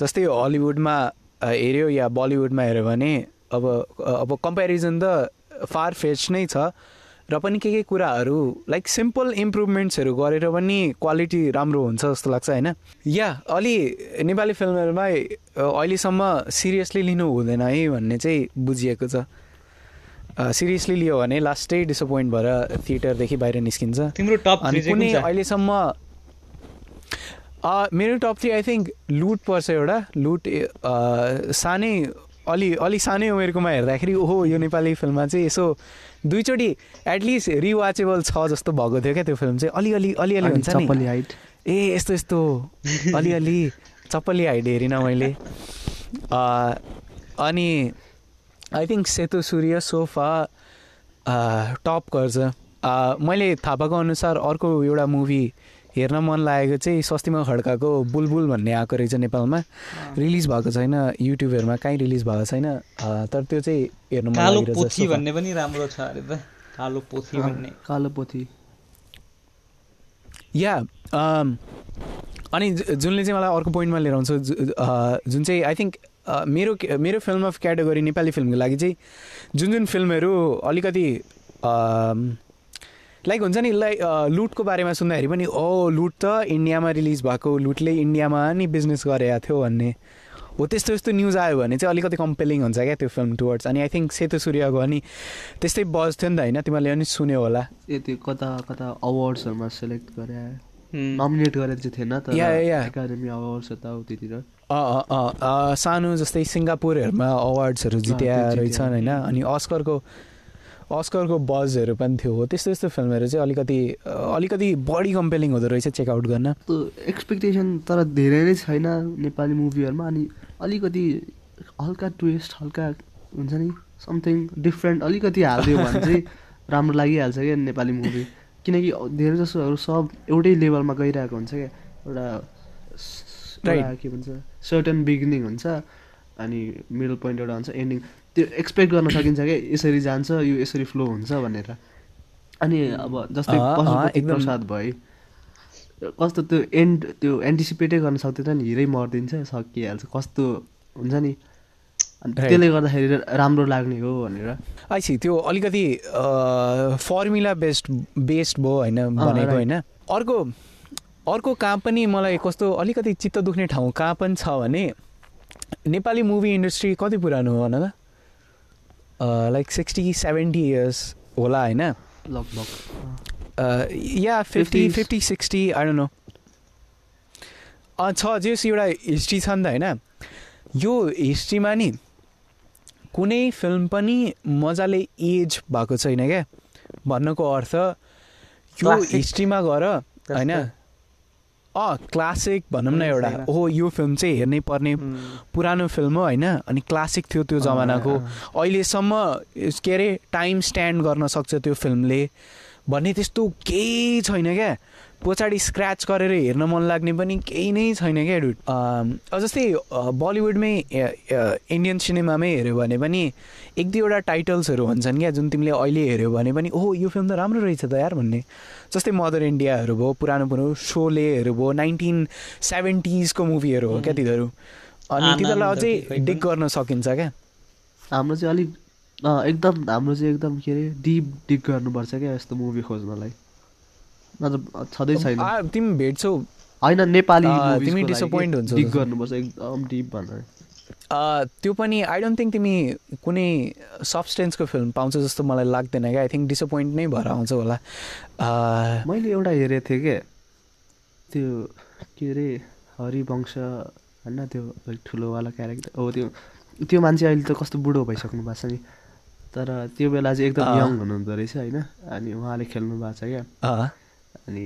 Speaker 1: जस्तै हलिउडमा हेऱ्यो या बलिउडमा हेऱ्यो भने अब अब कम्पेरिजन त फार फेच नै छ. र पनि के के कुराहरू लाइक सिम्पल इम्प्रुभमेन्ट्सहरू गरेर पनि क्वालिटी राम्रो हुन्छ जस्तो लाग्छ होइन? या अलि नेपाली फिल्महरूमा अहिलेसम्म सिरियसली लिनु हुँदैन है भन्ने चाहिँ बुझिएको छ। सिरियसली लियो भने लास्टै डिसपोइन्ट भएर थिएटरदेखि बाहिर निस्किन्छ।
Speaker 2: तिम्रो टप
Speaker 1: कुनै अहिलेसम्म मेरो टप थ्री आई थिङ्क लुट पर्छ एउटा। लुट सानै अलि अलि सानै उमेरकोमा हेर्दाखेरि ओहो यो नेपाली फिल्ममा चाहिँ यसो दुईचोटि एटलिस्ट रिवाचेबल छ जस्तो भएको थियो क्या त्यो फिल्म चाहिँ। अलिअलि अलिअलि हुन्छ नि।
Speaker 3: हाइट
Speaker 1: ए यस्तो यस्तो। अलिअलि चप्पली हाइड हेरिनँ मैले। अनि आई थिङ्क सेतो सूर्य सोफा टप गर्छ। मैले थाहा पाएको अनुसार अर्को एउटा मुभी हेर्न मन लागेको चाहिँ स्वस्तिमा खड्काको बुलबुल भन्ने आएको रहेछ नेपालमा। रिलिज भएको छैन युट्युबहरूमा कहीँ रिलिज भएको छैन। तर त्यो चाहिँ हेर्नु मन
Speaker 2: कालो
Speaker 1: लागिरहेछ
Speaker 2: पोथी
Speaker 1: सोफा।
Speaker 2: भन्ने पनि राम्रो छ अरे त कालो पोथी भन्ने।
Speaker 3: कालो पोथी।
Speaker 1: या अनि जुनले चाहिँ मलाई अर्को पोइन्टमा लिएर आउँछ जुन चाहिँ आई थिङ्क मेरो मेरो फिल्म अफ क्याटेगोरी नेपाली फिल्मको लागि चाहिँ जुन जुन फिल्महरू अलिकति लाइक हुन्छ नि लाइक लुटको बारेमा सुन्दाखेरि पनि ओ लुट त इन्डियामा रिलिज भएको लुटले इन्डियामा नि बिजनेस गरेको थियो भन्ने। हो त्यस्तो यस्तो न्युज आयो भने चाहिँ अलिकति कम्पेलिङ हुन्छ क्या त्यो फिल्म टुवर्ड्स अनि आई थिङ्क सेतो सूर्यको अनि त्यस्तै बज थियो नि त होइन? तिमीहरूले पनि सुन्यो होला।
Speaker 3: ए त्यो कता कता अवार्ड्सहरूमा सेलेक्ट गरे। नमिनेट गरेको चाहिँ थिएन। एकाडेमी अवार्ड्स यताउतितिर
Speaker 1: अँ अँ, अँ अँ, सानो जस्तै सिङ्गापुरहरूमा अवार्ड्सहरू जित्या
Speaker 3: त्यो जित्यो।
Speaker 1: रहेछन् होइन? अनि अस्करको अस्करको बजहरू पनि थियो। हो त्यस्तो यस्तो फिल्महरू चाहिँ अलिकति अलिकति बढी कम्पेलिङ हुँदो रहेछ चेकआउट गर्न।
Speaker 3: एक्सपेक्टेसन तर धेरै नै छैन नेपाली मुभीहरूमा अनि अलिकति हल्का ट्विस्ट हल्का हुन्छ नि समथिङ डिफ्रेन्ट अलिकति हालिदियो भने चाहिँ राम्रो लागिहाल्छ क्या नेपाली मुभी किनकि धेरै जसोहरू सब एउटै लेभलमा गइरहेको हुन्छ क्या. एउटा के भन्छ सर्टन बिगिनिङ हुन्छ अनि मिडल पोइन्ट एउटा हुन्छ एन्डिङ त्यो एक्सपेक्ट गर्न सकिन्छ क्या यसरी जान्छ यो यसरी फ्लो हुन्छ भनेर। अनि अब जस्तै
Speaker 1: एकदम।
Speaker 3: प्रसाद भए कस्तो त्यो एन्ड त्यो एन्टिसिपेटै गर्न सक्दैन नि हिरै मरिदिन्छ सकिहाल्छ कस्तो हुन्छ नि. त्यसले गर्दाखेरि राम्रो लाग्ने हो भनेर।
Speaker 1: आइसी त्यो अलिकति फर्मुला बेस्ड बेस्ड भयो होइन भनेको. होइन। अर्को अर्को कहाँ पनि मलाई कस्तो अलिकति चित्त दुख्ने ठाउँ कहाँ पनि छ भने नेपाली मुभी इन्डस्ट्री कति पुरानो हो भन त? लाइक सिक्सटी सेभेन्टी इयर्स होला होइन
Speaker 3: लगभग
Speaker 1: yeah fifty
Speaker 3: 50s.
Speaker 1: Fifty sixty I don't know छ जेस एउटा हिस्ट्री छ नि त होइन यो हिस्ट्रीमा नि कुनै फिल्म पनि मजाले एज भएको छैन क्या? भन्नुको अर्थ यो हिस्ट्रीमा गएर होइन अँ क्लासिक भनौँ न एउटा। ओहो यो फिल्म चाहिँ हेर्नै पर्ने पुरानो फिल्म हो होइन? अनि क्लासिक थियो त्यो जमानाको। अहिलेसम्म के अरे टाइम स्ट्यान्ड गर्न सक्छ त्यो फिल्मले भन्ने त्यस्तो केही छैन क्या। पछाडि स्क्रच गरेर हेर्न मन लाग्ने पनि केही नै छैन क्या डुड अँ, जस्तै बलिउडमै इन्डियन सिनेमामै हेऱ्यो भने पनि एक दुईवटा टाइटल्सहरू हुन्छन् क्या जुन तिमीले अहिले हेऱ्यो भने पनि ओहो यो फिल्म त राम्रो रहेछ त यार भन्ने। जस्तै मदर इन्डियाहरू भयो पुरानो पुरानो सोलेहरू भयो नाइन्टिन सेभेन्टिजको मुभीहरू हो क्या तिनीहरू। अनि तिनीहरूलाई अझै डिक गर्न सकिन्छ क्या।
Speaker 3: हाम्रो चाहिँ अलिक एकदम हाम्रो चाहिँ एकदम के अरे डिप डिप गर्नुपर्छ क्या यस्तो मुभी खोज्नलाई। छँदै छैन।
Speaker 1: तिमी भेट्छौ।
Speaker 3: होइन नेपाली
Speaker 1: तिमी हुन्छौ जस्तो।
Speaker 3: गर्नुपर्छ एकदम डिप भनेर।
Speaker 1: त्यो पनि आई डोन्ट थिङ्क तिमी कुनै सब्सटेन्सको फिल्म पाउँछौ जस्तो मलाई लाग्दैन क्या। आई थिङ्क डिसपोइन्ट नै भएर आउँछ होला।
Speaker 3: मैले एउटा हेरेको थिएँ के? त्यो के अरे हरिवंश होइन त्यो अलिक ठुलोवाला क्यारेक्टर हो त्यो त्यो मान्छे अहिले त कस्तो बुढो भइसक्नु भएको छ नि। तर त्यो बेला चाहिँ एकदम। यङ हुनुहुँदो रहेछ होइन? अनि उहाँले खेल्नु भएको छ क्या। अनि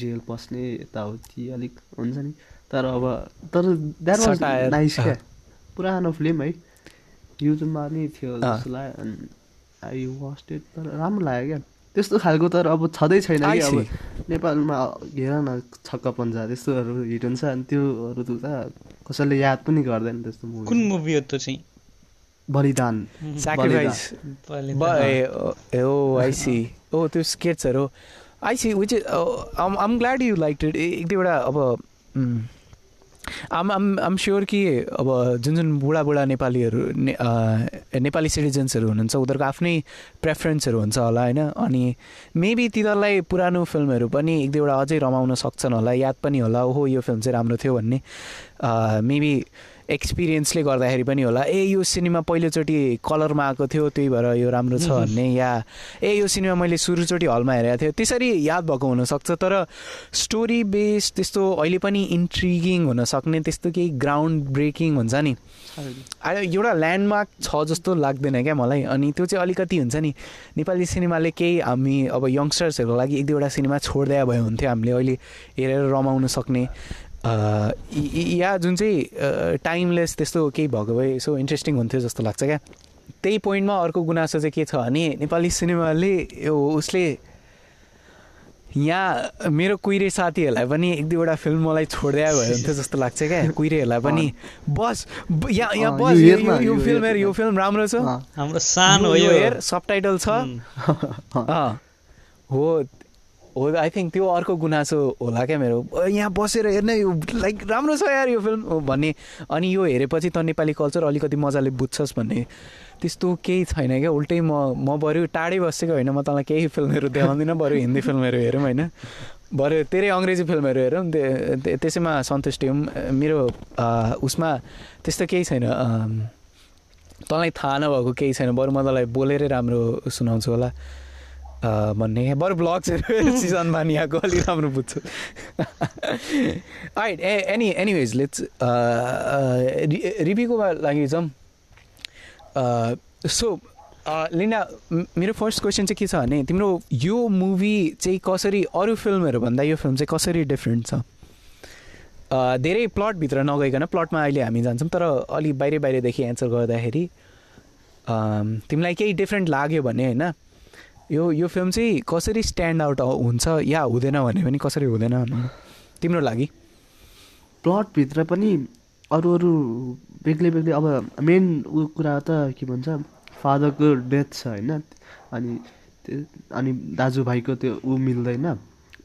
Speaker 3: जेल पस्ने यताउति अलिक हुन्छ नि। तर अब तर द्याट वाज नाइस क्या। पुरानो फिल्म है। युट्युबमा नि थियो। जस्तो लाग्यो अनि आई वास्ट इट तर राम्रो लाग्यो क्या। त्यस्तो खालको तर अब छँदै छैन कि अब. नेपालमा हेर न छक्का पन्जा त्यस्तोहरू हिट हुन्छ अनि त्योहरू त कसैले याद पनि गर्दैन त्यस्तो
Speaker 2: कुन
Speaker 3: मुभी
Speaker 2: मुभी हो त्यो चाहिँ?
Speaker 3: बलिदान।
Speaker 1: आई सी ओ त्यो स्केट्सहरू I see which um um glad you like it एक दुईवटा अब आम आम आम स्योर कि अब जुन जुन बुढाबुढा नेपालीहरू ने, नेपाली सिटिजन्सहरू हुनुहुन्छ उनीहरूको आफ्नै प्रेफरेन्सहरू हुन्छ होला होइन? अनि मेबी तिनीहरूलाई पुरानो फिल्महरू पनि एक दुईवटा अझै रमाउन सक्छन् होला याद पनि होला ओहो यो फिल्म चाहिँ राम्रो थियो भन्ने। मेबी एक्सपिरियन्सले गर्दाखेरि पनि होला। ए यो सिनेमा पहिलोचोटि कलरमा आएको थियो त्यही भएर यो राम्रो छ भन्ने या ए यो सिनेमा मैले सुरुचोटि हलमा हेरेको थियो त्यसरी याद भएको हुनसक्छ तर स्टोरी बेस्ड त्यस्तो अहिले पनि इन्ट्रिगिङ हुनसक्ने त्यस्तो केही ग्राउन्ड ब्रेकिङ हुन्छ नि। एउटा ल्यान्डमार्क छ जस्तो लाग्दैन क्या मलाई अनि त्यो चाहिँ अलिकति हुन्छ नि नेपाली सिनेमाले केही हामी अब यङ्स्टर्सहरूको लागि एक दुईवटा सिनेमा छोडिदिए भए हुन्थ्यो हामीले अहिले हेरेर रमाउन सक्ने। या जुन चाहिँ टाइमलेस त्यस्तो केही भएको भए यसो इन्ट्रेस्टिङ हुन्थ्यो जस्तो लाग्छ क्या। त्यही पोइन्टमा अर्को गुनासो चाहिँ के छ भने नेपाली सिनेमाले यो उसले यहाँ मेरो कुहिरे साथीहरूलाई पनि एक दुईवटा फिल्म मलाई छोडिदिए भयो हुन्थ्यो जस्तो लाग्छ क्या कुहिरेहरूलाई पनि। बस यहाँ यहाँ बस
Speaker 3: यो
Speaker 1: फिल्म
Speaker 3: हेर।
Speaker 1: यो फिल्म राम्रो छ।
Speaker 2: हाम्रो सानो हो
Speaker 1: यो हेर सबटाइटल छ।
Speaker 2: उम्,
Speaker 1: अँ। हो हो आई थिङ्क त्यो अर्को गुनासो होला क्या मेरो। यहाँ बसेर हेर्ने लाइक राम्रो छ यार यो फिल्म भन्ने। अनि यो हेरेपछि त नेपाली कल्चर अलिकति मजाले बुझ्छस् भन्ने। त्यस्तो केही छैन क्या। उल्टै म म बरु टाढै बसेको होइन। म तँलाई केही फिल्महरू देखाउँदिनँ बरु हिन्दी फिल्महरू हेरौँ होइन। बरु तेरै अङ्ग्रेजी फिल्महरू हेरौँ। त्यसैमा सन्तुष्टि हौँ। मेरो उसमा त्यस्तो केही छैन। तँलाई थाहा नभएको केही छैन। बरु म तँलाई बोलेरै राम्रो सुनाउँछु होला। भन्ने बरु ब्लग्सहरू सिजन मानियाको अलिक राम्रो बुझ्छु। Alright A any anyways let's रिभ्यूको लागि जाउँ सो लिना मेरो फर्स्ट क्वेसन चाहिँ के छ भने तिम्रो यो मुभी चाहिँ कसरी अरू फिल्महरू भन्दा यो फिल्म चाहिँ कसरी डिफ्रेन्ट छ? धेरै प्लटभित्र नगइकन प्लटमा अहिले हामी जान्छौँ तर अलिक बाहिर बाहिरदेखि एन्सर गर्दाखेरि तिमीलाई केही डिफ्रेन्ट लाग्यो भने होइन? यो यो फिल्म चाहिँ कसरी स्ट्यान्ड आउट हुन्छ या हुँदैन भने पनि कसरी हुँदैन भनौँ तिम्रो लागि?
Speaker 3: प्लटभित्र पनि अरू अरू बेग्लै बेग्लै अब मेन ऊ कुरा त के भन्छ फादरको डेथ छ होइन अनि त्यो अनि दाजुभाइको त्यो ऊ मिल्दैन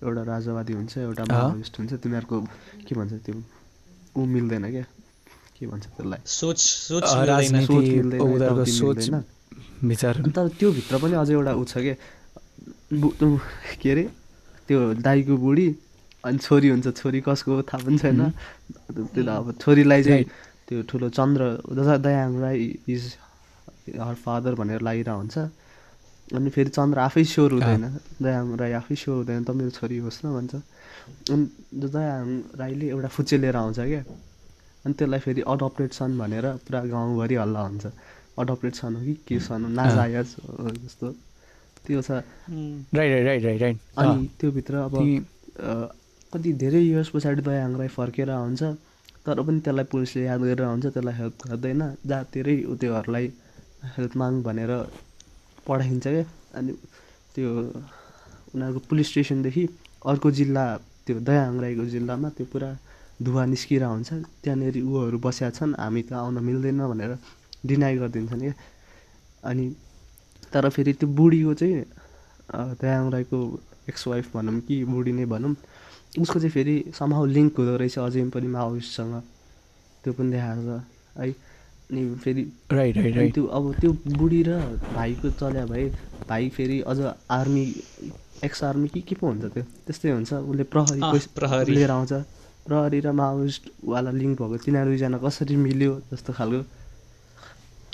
Speaker 3: एउटा राजावादी हुन्छ एउटा
Speaker 1: अँ।
Speaker 3: माओइस्ट हुन्छ तिनीहरूको के भन्छ त्यो ऊ मिल्दैन क्या के भन्छ त्यसलाई?
Speaker 2: सोच सोच। मिल्दैन।
Speaker 1: विचार।
Speaker 3: तर त्योभित्र पनि अझै एउटा ऊ छ के के अरे त्यो दाईको बुढी अनि छोरी हुन्छ छोरी कसको थाहा पनि छैन। त्यो त अब छोरीलाई चाहिँ त्यो ठुलो Chandra Daya- Dayahang Rai is her father भनेर लागिरहेको हुन्छ। अनि फेरि चन्द्र आफै स्योर हुँदैन दयाहाङ राई आफै स्योर हुँदैन त मेरो छोरी होस् न भन्छ। अनि दयाहाङ राईले एउटा फुच्चे लिएर आउँछ क्या अनि त्यसलाई फेरि अडप्टेड सन भनेर पुरा गाउँभरि हल्ला हुन्छ। अडप्टेड सन हो कि के सन हो नाजायज जस्तो। त्यो छ।
Speaker 2: उम्,
Speaker 1: राइट राइट राइट राइट
Speaker 3: अनि त्योभित्र अब कति धेरै इयर्स पछाडि दयाङ राई फर्केर आउँछ तर पनि त्यसलाई पुलिसले याद गरेर हुन्छ त्यसलाई हेल्प गर्दैन। जहाँतिरै उ त्योहरूलाई हेल्प माग भनेर पठाइन्छ क्या। अनि त्यो उनीहरूको पुलिस स्टेसनदेखि अर्को जिल्ला त्यो दयाङ राईको जिल्लामा त्यो पुरा धुवा निस्किरहेको हुन्छ त्यहाँनिर ऊहरू बसेका छन् हामी त आउन मिल्दैन भनेर डिनाइ गरिदिन्छन् क्या? अनि तर फेरि त्यो बुढीको चाहिँ दयाङ राईको एक्स वाइफ भनौँ कि बुढी नै भनौँ उसको चाहिँ फेरि समहाउ लिङ्क हुँदो रहेछ अझै पनि माओइस्टसँग त्यो पनि देखाएको छ है? अनि फेरि
Speaker 1: राइट राइट राइट
Speaker 3: त्यो अब त्यो बुढी र भाइको चल्या भए भाइ फेरि अझ आर्मी एक्स आर्मी कि के पो हुन्छ त्यो? त्यस्तै हुन्छ उसले प्रहरी
Speaker 2: प्रहरी।
Speaker 3: लिएर आउँछ। प्रहरी र माओइस्टवाला लिङ्क भएको तिनीहरू दुईजना कसरी मिल्यो जस्तो खालको।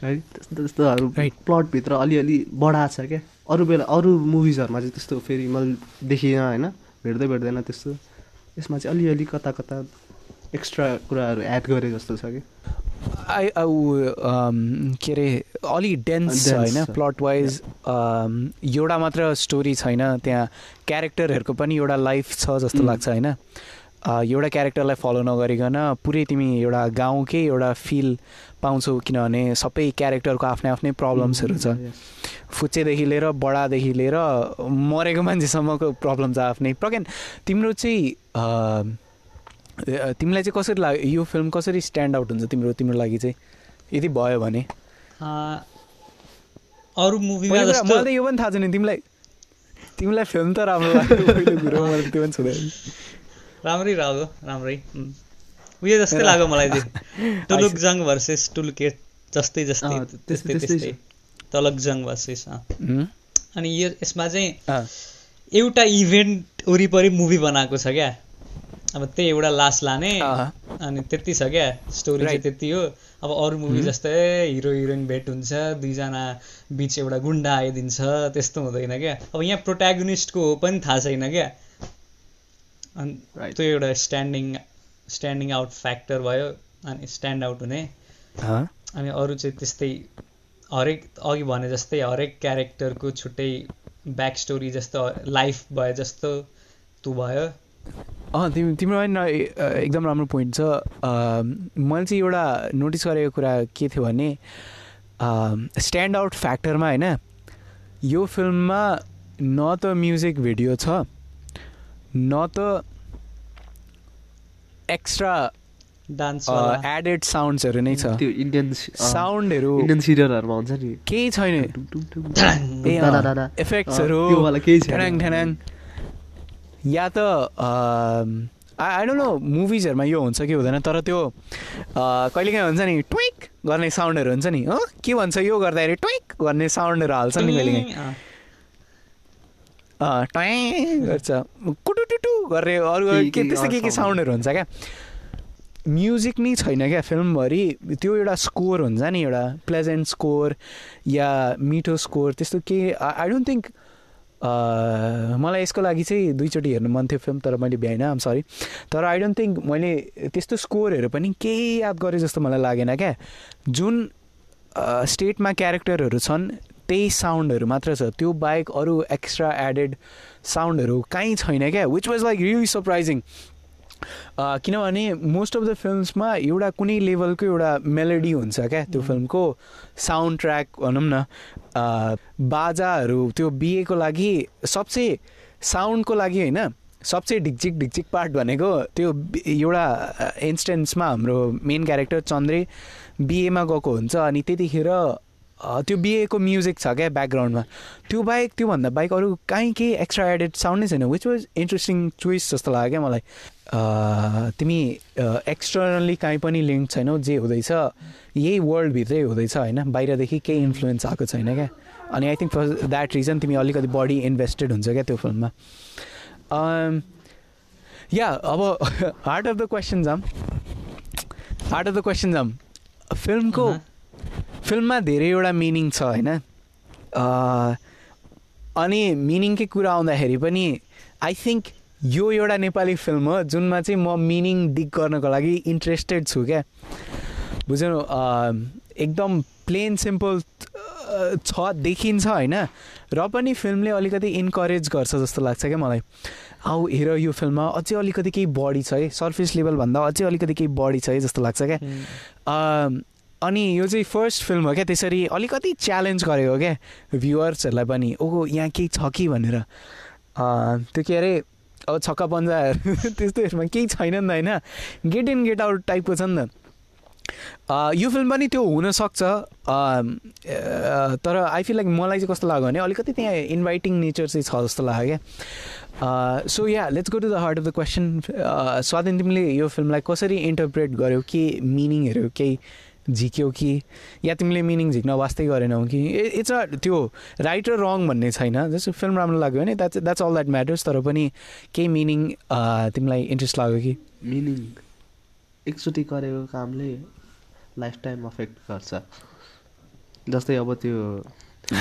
Speaker 3: है। त्यस्तो त्यस्तोहरू. प्लटभित्र अलिअलि बढाएको छ क्या। अरू बेला अरू मुभिजहरूमा चाहिँ त्यस्तो फेरि मैले देखिनँ होइन। भेट्दै भेट्दैन त्यस्तो। यसमा चाहिँ अलिअलि कता कता एक्स्ट्रा कुराहरू एड गरे जस्तो छ कि।
Speaker 1: आई के अरे अलि डेन्स छ। होइन। प्लट वाइज एउटा मात्र स्टोरी छैन। त्यहाँ क्यारेक्टरहरूको पनि एउटा लाइफ छ जस्तो
Speaker 3: उम्.
Speaker 1: लाग्छ होइन? एउटा क्यारेक्टरलाई फलो नगरिकन पुरै तिमी एउटा गाउँकै एउटा फिल पाउँछौ किनभने सबै क्यारेक्टरको आफ्नै आफ्नै प्रब्लम्सहरू छ।
Speaker 3: Yes.
Speaker 1: फुच्चेदेखि लिएर बडादेखि लिएर मरेको मान्छेसम्मको प्रब्लम छ आफ्नै। प्रज्ञान तिम्रो चाहिँ तिमीलाई चाहिँ कसरी लाग्यो यो फिल्म कसरी स्ट्यान्ड आउट हुन्छ तिम्रो तिम्रो लागि चाहिँ? यदि भयो भने।
Speaker 2: अँ, अरू मुभीमा
Speaker 1: मलाई त यो पनि थाहा छैन तिमीलाई तिमीलाई फिल्म त राम्रो लाग्यो पहिलो कुरो मलाई त्यो पनि छुँदैन
Speaker 2: राम्रै लाग्यो राम्रै. उयो जस्तै लाग्यो मलाई चाहिँ टुलुकजङ भर्सेस टुलुके जस्तै जस्तै त्यस्तै
Speaker 3: त्यस्तै- त्यस्तै
Speaker 2: तलकजङ भर्सेस? अनि यो यसमा चाहिँ एउटा इभेन्ट वरिपरि मुभी बनाएको छ क्या। अब त्यही एउटा लास लाने अनि त्यति छ क्या। स्टोरी चाहिँ. त्यति हो। अब अरू मुभी. जस्तै हिरो हिरोइन भेट हुन्छ दुईजना बिच एउटा गुन्डा आइदिन्छ त्यस्तो हुँदैन क्या। अब यहाँ प्रोट्यागोनिस्टको हो पनि थाहा छैन क्या। अनि. त्यो एउटा स्ट्यान्डिङ स्ट्यान्डिङ आउट फ्याक्टर भयो अनि स्ट्यान्ड आउट हुने। अनि अरू चाहिँ त्यस्तै हरेक अघि भने जस्तै हरेक क्यारेक्टरको छुट्टै ब्याक स्टोरी जस्तो लाइफ भए जस्तो त्यो भयो।
Speaker 1: अँ तिमी तिम्रो पनि न- अ, एकदम राम्रो पोइन्ट छ। मैले चाहिँ एउटा नोटिस गरेको कुरा के थियो भने स्ट्यान्ड आउट फ्याक्टरमा होइन यो फिल्ममा न त म्युजिक भिडियो छ न त एक्स्ट्रा
Speaker 2: डान्स
Speaker 1: एडेड साउन्ड्सहरू नै छ।
Speaker 3: त्यो इन्डियन
Speaker 1: साउन्डहरू
Speaker 3: इन्डियन सिरियलहरूमा हुन्छ नि।
Speaker 1: केही छैन। इफेक्ट्सहरू
Speaker 3: केही
Speaker 1: या त आई डोन्ट नो मुभिजहरूमा यो हुन्छ कि हुँदैन तर त्यो अ, कहिलेकाहीँ हुन्छ नि ट्विक गर्ने साउन्डहरू हुन्छ नि हो के भन्छ यो गर्दाखेरि ट्विक गर्ने साउन्डहरू हाल्छ नि कहिलेकाहीँ। ट्वाइँ गर्छ। कुटुटुटु गर्ने अरू के त्यस्तो के के। साउन्डहरू हुन्छ क्या? म्युजिक नै छैन क्या फिल्मभरि। त्यो एउटा स्कोर हुन्छ नि एउटा प्लेजेन्ट स्कोर या मिठो स्कोर त्यस्तो के आई डोन्ट थिङ्क मलाई यसको लागि चाहिँ दुईचोटि हेर्नु मन थियो फिल्म तर मैले भ्याइनँ। आम सरी तर आई डोन्ट थिङ्क मैले त्यस्तो स्कोरहरू पनि केही याद गरेँ जस्तो मलाई लागेन क्या। जुन स्टेटमा क्यारेक्टरहरू छन् त्यही साउन्डहरू मात्र छ। त्यो बाहेक अरू एक्स्ट्रा एडेड साउन्डहरू कहीँ छैन क्या which was like really surprising किनभने मोस्ट अफ द फिल्मसमा एउटा कुनै लेभलको एउटा मेलोडी हुन्छ क्या त्यो फिल्मको साउन्ड ट्र्याक भनौँ न। बाजाहरू त्यो बिहेको लागि सबसे साउन्डको लागि होइन सबसे ढिकझिक ढिकझिक पार्ट भनेको त्यो एउटा इन्स्टेन्समा हाम्रो मेन क्यारेक्टर चन्द्रे बिएमा गएको हुन्छ अनि त्यतिखेर त्यो बिएको म्युजिक छ क्या ब्याकग्राउन्डमा त्यो बाहेक त्योभन्दा बाहेक अरू कहीँ केही एक्स्ट्रा एडेड साउन्ड नै छैन विच वाज इन्ट्रेस्टिङ चोइस जस्तो लाग्यो क्या मलाई। तिमी एक्सटर्नल्ली काहीँ पनि लिङ्क छैनौ जे हुँदैछ यही वर्ल्डभित्रै हुँदैछ होइन? बाहिरदेखि केही इन्फ्लुएन्स आएको छैन क्या। अनि I think for that reason तिमी अलिकति बढी इन्भेस्टेड हुन्छ क्या त्यो फिल्ममा। या अब हार्ट अफ द क्वेसन जाम हार्ट अफ द क्वेसन जाम फिल्मको। फिल्ममा धेरैवटा मिनिङ छ होइन? अनि मिनिङकै कुरा आउँदाखेरि पनि आई थिङ्क यो एउटा नेपाली फिल्म हो जुनमा चाहिँ म मिनिङ डिग गर्नको लागि इन्ट्रेस्टेड छु क्या? बुझ्नु एकदम प्लेन सिम्पल छ देखिन्छ होइन? र पनि फिल्मले अलिकति इन्करेज गर्छ जस्तो लाग्छ क्या मलाई। आऊ हेर यो फिल्ममा अझै अलिकति केही बढी छ है सर्फेस लेभलभन्दा अझै अलिकति केही बढी छ है जस्तो लाग्छ क्या? अनि यो चाहिँ फर्स्ट फिल्म हो क्या त्यसरी अलिकति च्यालेन्ज गरेको क्या भ्युवर्सहरूलाई पनि। ओहो यहाँ केही छ कि भनेर। त्यो के अरे अब छक्का पन्जा त्यस्तोहरूमा केही छैन नि त होइन। गेट इन गेट आउट टाइपको छ नि त। यो फिल्म पनि त्यो हुनसक्छ। तर आई फिल लाइक मलाई चाहिँ कस्तो लाग्यो भने अलिकति त्यहाँ इन्भाइटिङ नेचर चाहिँ छ जस्तो लाग्यो क्या। So yeah let's go to the heart of the question Swadhin तिमीले यो फिल्मलाई कसरी इन्टरप्रेट गर्यौ के मिनिङहरू केही झिक्यौ कि या तिमीले मिनिङ झिक्न वास्तै गरेनौ कि इट्स अ त्यो राइट र रङ भन्ने छैन। जस्तो फिल्म राम्रो लाग्यो भने that's that's all that matters तर पनि केही मिनिङ तिमीलाई इन्ट्रेस्ट लाग्यो कि?
Speaker 3: मिनिङ एकचोटि गरेको कामले लाइफ टाइम अफेक्ट गर्छ। जस्तै अब त्यो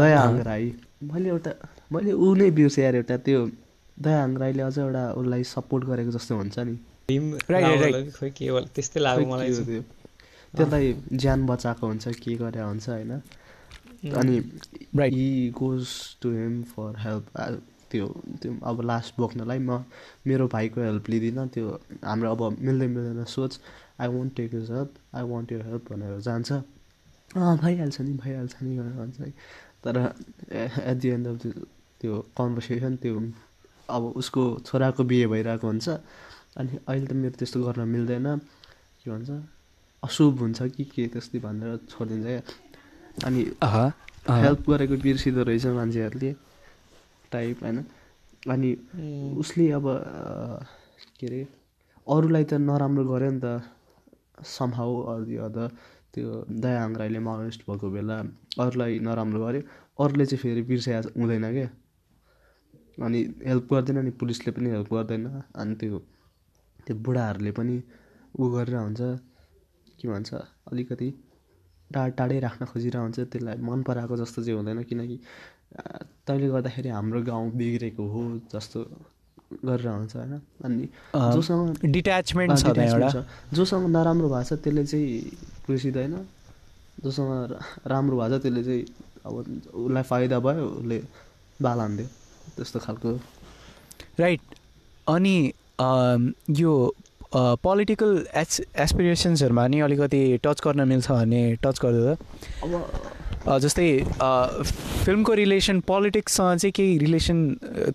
Speaker 3: दयाहाङ राई मैले एउटा मैले ऊ नै बिर्सेँ यार एउटा त्यो दयाहाङ राईले अझ एउटा उसलाई सपोर्ट गरेको जस्तो हुन्छ नि। त्यसलाई ज्यान बचाएको हुन्छ के गरे हुन्छ होइन। अनि he goes to him for help त्यो त्यो अब लास्ट बोक्नलाई म मेरो भाइको हेल्प लिँदिनँ त्यो हाम्रो अब मिल्दै मिल्दैन सोच। I won't take his help I want you help भनेर जान्छ। अँ भइहाल्छ नि भइहाल्छ नि भनेर भन्छ है। तर एट दि एन्ड अफ त्यो कन्भर्सेसन त्यो अब उसको छोराको बिहे भइरहेको हुन्छ। अनि अहिले त मेरो त्यस्तो गर्न मिल्दैन के भन्छ? अशुभ हुन्छ कि के त्यस्तै भनेर छोडिदिन्छ क्या। अनि हेल्प गरेको बिर्सिँदो रहेछ मान्छेहरूले टाइप होइन? अनि उसले अब के अरे अरूलाई त नराम्रो गऱ्यो नि त समहाउ अर अदर त्यो दयाहाङ राईले माओिस्ट भएको बेला अरूलाई नराम्रो गर्यो। अरूले चाहिँ फेरि बिर्सिया हुँदैन क्या अनि हेल्प गर्दैन नि पुलिसले पनि हेल्प गर्दैन। अनि त्यो त्यो बुढाहरूले पनि उ गरेर हुन्छ के भन्छ अलिकति टाढ टाढै राख्न खोजिरहेको हुन्छ त्यसलाई मन पराएको जस्तो चाहिँ हुँदैन। किनकि तैँले गर्दाखेरि हाम्रो गाउँ बिग्रेको हो जस्तो गरेर हुन्छ होइन? अनि जोसँग
Speaker 1: डिट्याचमेन्ट छ
Speaker 3: जोसँग नराम्रो भएको छ त्यसले चाहिँ बिर्सिँदैन जोसँग राम्रो भएको छ त्यसले चाहिँ अब उसलाई फाइदा भयो उसले बाल हानिदियो त्यस्तो खालको।
Speaker 1: राइट। अनि यो पोलिटिकल एस एसपिरेसन्सहरूमा नि अलिकति टच गर्न मिल्छ भने टच गरिदियो अब जस्तै फिल्मको रिलेसन पोलिटिक्ससँग चाहिँ केही रिलेसन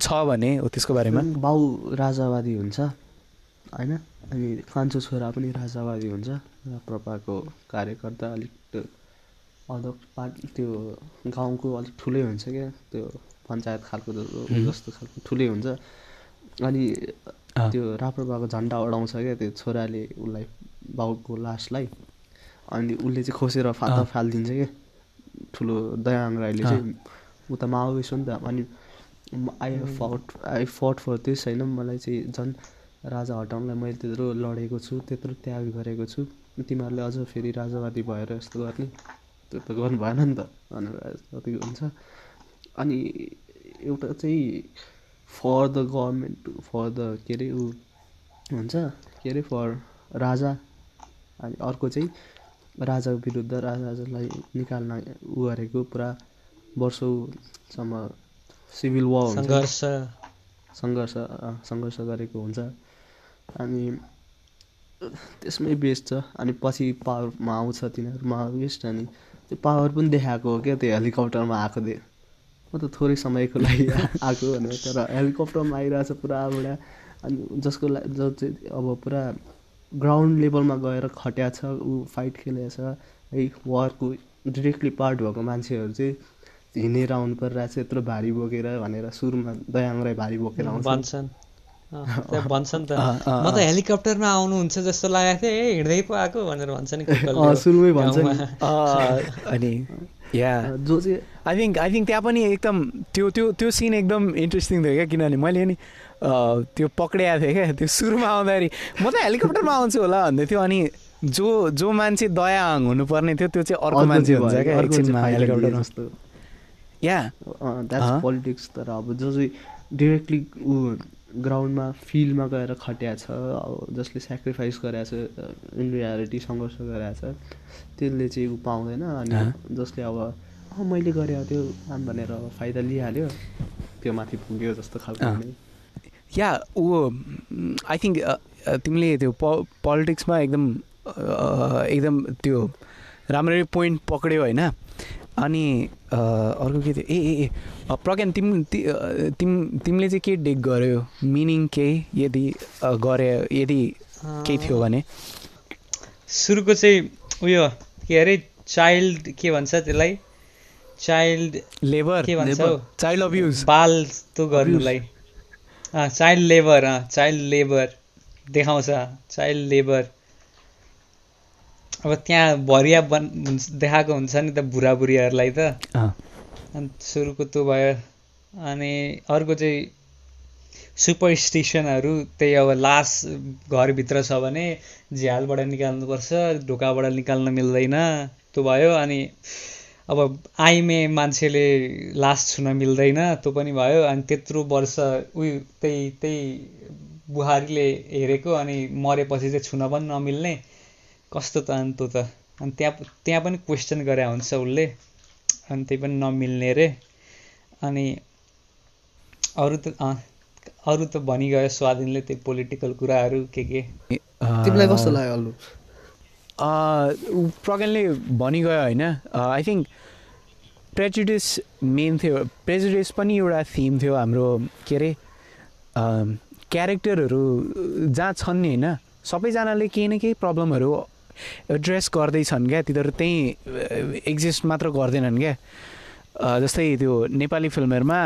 Speaker 1: छ भने हो त्यसको बारेमा?
Speaker 3: बाउ राजावादी हुन्छ होइन? अनि कान्छो छोरा पनि राजावादी हुन्छ प्रपाको कार्यकर्ता अलिक अदक पार्टी त्यो गाउँको अलिक ठुलै हुन्छ क्या त्यो पञ्चायत खालको जस्तो खालको ठुलै हुन्छ। अनि त्यो राप्रपाको झन्डा अडाउँछ क्या त्यो छोराले उसलाई बाउको लासलाई। अनि उसले चाहिँ खोसेर फाता फालिदिन्छ क्या। ठुलो दयाङ राईले चाहिँ। उता माओइस्ट हो नि त। अनि आई फट आई फट फर दिस होइन मलाई चाहिँ झन् राजा हटाउनलाई मैले त्यत्रो लडेको छु त्यत्रो त्याग गरेको छु। तिमीहरूले अझ फेरि राजावादी भएर यस्तो गर्ने त्यो त गर्नु भएन नि त। भनेर जति हुन्छ अनि एउटा चाहिँ for the government for the के अरे ऊ हुन्छ? के अरे? फर राजा अनि अर्को चाहिँ राजाको विरुद्ध राजालाई निकाल्न उ गरेको पुरा वर्षौँसम्म सिभिल वर
Speaker 2: सङ्घर्ष।
Speaker 3: सङ्घर्ष सङ्घर्ष गरेको हुन्छ। अनि त्यसमै बेस्ट छ। अनि पछि पावरमा आउँछ तिनीहरूमा बेस्ट। अनि त्यो पावर पनि देखाएको हो क्या त्यो हेलिकप्टरमा आएको म त थोरै समयको लागि आएको भनेर तर हेलिकप्टरमा आइरहेछ पुरा बुढा अनि जसको लागि जो चाहिँ अब पुरा ग्राउन्ड लेभलमा गएर खट्या छ ऊ फाइट खेलेको छ है वारको डिरेक्टली पार्ट भएको मान्छेहरू चाहिँ हिँडेर आउनु परिरहेको छ यत्रो भारी बोकेर भनेर सुरुमा दयाङ राई भारी बोकेर आउँछ
Speaker 2: भन्छन्। भन्छ नि त। म त हेलिकप्टरमा आउनुहुन्छ जस्तो लागेको थियो ए हिँड्दै पो आएको भनेर भन्छ नि
Speaker 3: सुरुमै भन्छ
Speaker 1: अनि या जो चाहिँ आई थिङ्क आई थिङ्क त्यहाँ पनि एकदम त्यो त्यो त्यो सिन एकदम इन्ट्रेस्टिङ थियो क्या किनभने मैले नि त्यो पक्रिएको थिएँ क्या त्यो सुरुमा आउँदाखेरि म त हेलिकप्टरमा आउँछु होला भन्दै थियो अनि जो जो मान्छे दयाङ हुनुपर्ने थियो त्यो चाहिँ अर्को मान्छे हुन्छ क्या एकछिनमा हेलिकप्टर
Speaker 3: जस्तो। या पोलिटिक्स तर अब जो चाहिँ डिरेक्टली ऊ ग्राउन्डमा फिल्डमा गएर खट्या छ अब जसले सेक्रिफाइस गरेको छ इन रियालिटी सङ्घर्ष गरेको छ त्यसले चाहिँ ऊ पाउँदैन अनि। जसले अब मैले गरेँ त्यो आम भनेर अब फाइदा लिइहाल्यो त्यो माथि पुग्यो जस्तो खालको।
Speaker 1: या ऊ आई थिङ्क तिमीले त्यो प पोलिटिक्समा एकदम एकदम त्यो राम्ररी पोइन्ट पक्रियो होइन अनि अर्को के थियो ए ए प्रज्ञान तिम तिम तिमीले चाहिँ के डेक गर्यो? मिनिङ केही यदि गरे यदि केही थियो भने?
Speaker 2: सुरुको चाहिँ उयो के अरे चाइल्ड के भन्छ त्यसलाई? चाइल्ड
Speaker 1: लेबर
Speaker 2: के भन्छ?
Speaker 1: चाइल्ड अब्युज
Speaker 2: बाल त्यो गर्नुलाई। चाइल्ड लेबर चाइल्ड लेबर देखाउँछ चाइल्ड लेबर अब त्यहाँ भरिया बन हुन्छ- देखाएको हुन्छ नि त बुढाबुढीहरूलाई त। सुरुको त्यो भयो अनि अर्को चाहिँ सुपरस्टिसनहरू त्यही अब लास घरभित्र छ भने झ्यालबाट निकाल्नुपर्छ ढोकाबाट निकाल्न मिल्दैन त्यो भयो अनि अब आइमे मान्छेले लास छुन मिल्दैन त्यो पनि भयो अनि त्यत्रो वर्ष उयो त्यही त्यही बुहारीले हेरेको अनि मरेपछि चाहिँ छुन पनि नमिल्ने कस्तो त अनि त्यो त। अनि त्यहाँ त्यहाँ पनि क्वेसन गरे हुन्छ उसले। अनि त्यही पनि नमिल्ने रे। अनि अरू त अरू त भनिगयो स्वाधीनले त्यो पोलिटिकल कुराहरू के के।
Speaker 3: तिमीलाई कस्तो लाग्यो अल्लु?
Speaker 1: प्रज्ञानले भनिगयो होइन आई थिङ्क प्रेजुडिस मेन थियो प्रेजुडिस पनि एउटा थिम थियो हाम्रो के अरे क्यारेक्टरहरू जहाँ छन् नि होइन सबैजनाले केही न केही प्रब्लमहरू एड्रेस गर्दैछन् क्या? तिनीहरू त्यहीँ एक्जिस्ट मात्र गर्दैनन् क्या? जस्तै त्यो नेपाली फिल्महरूमा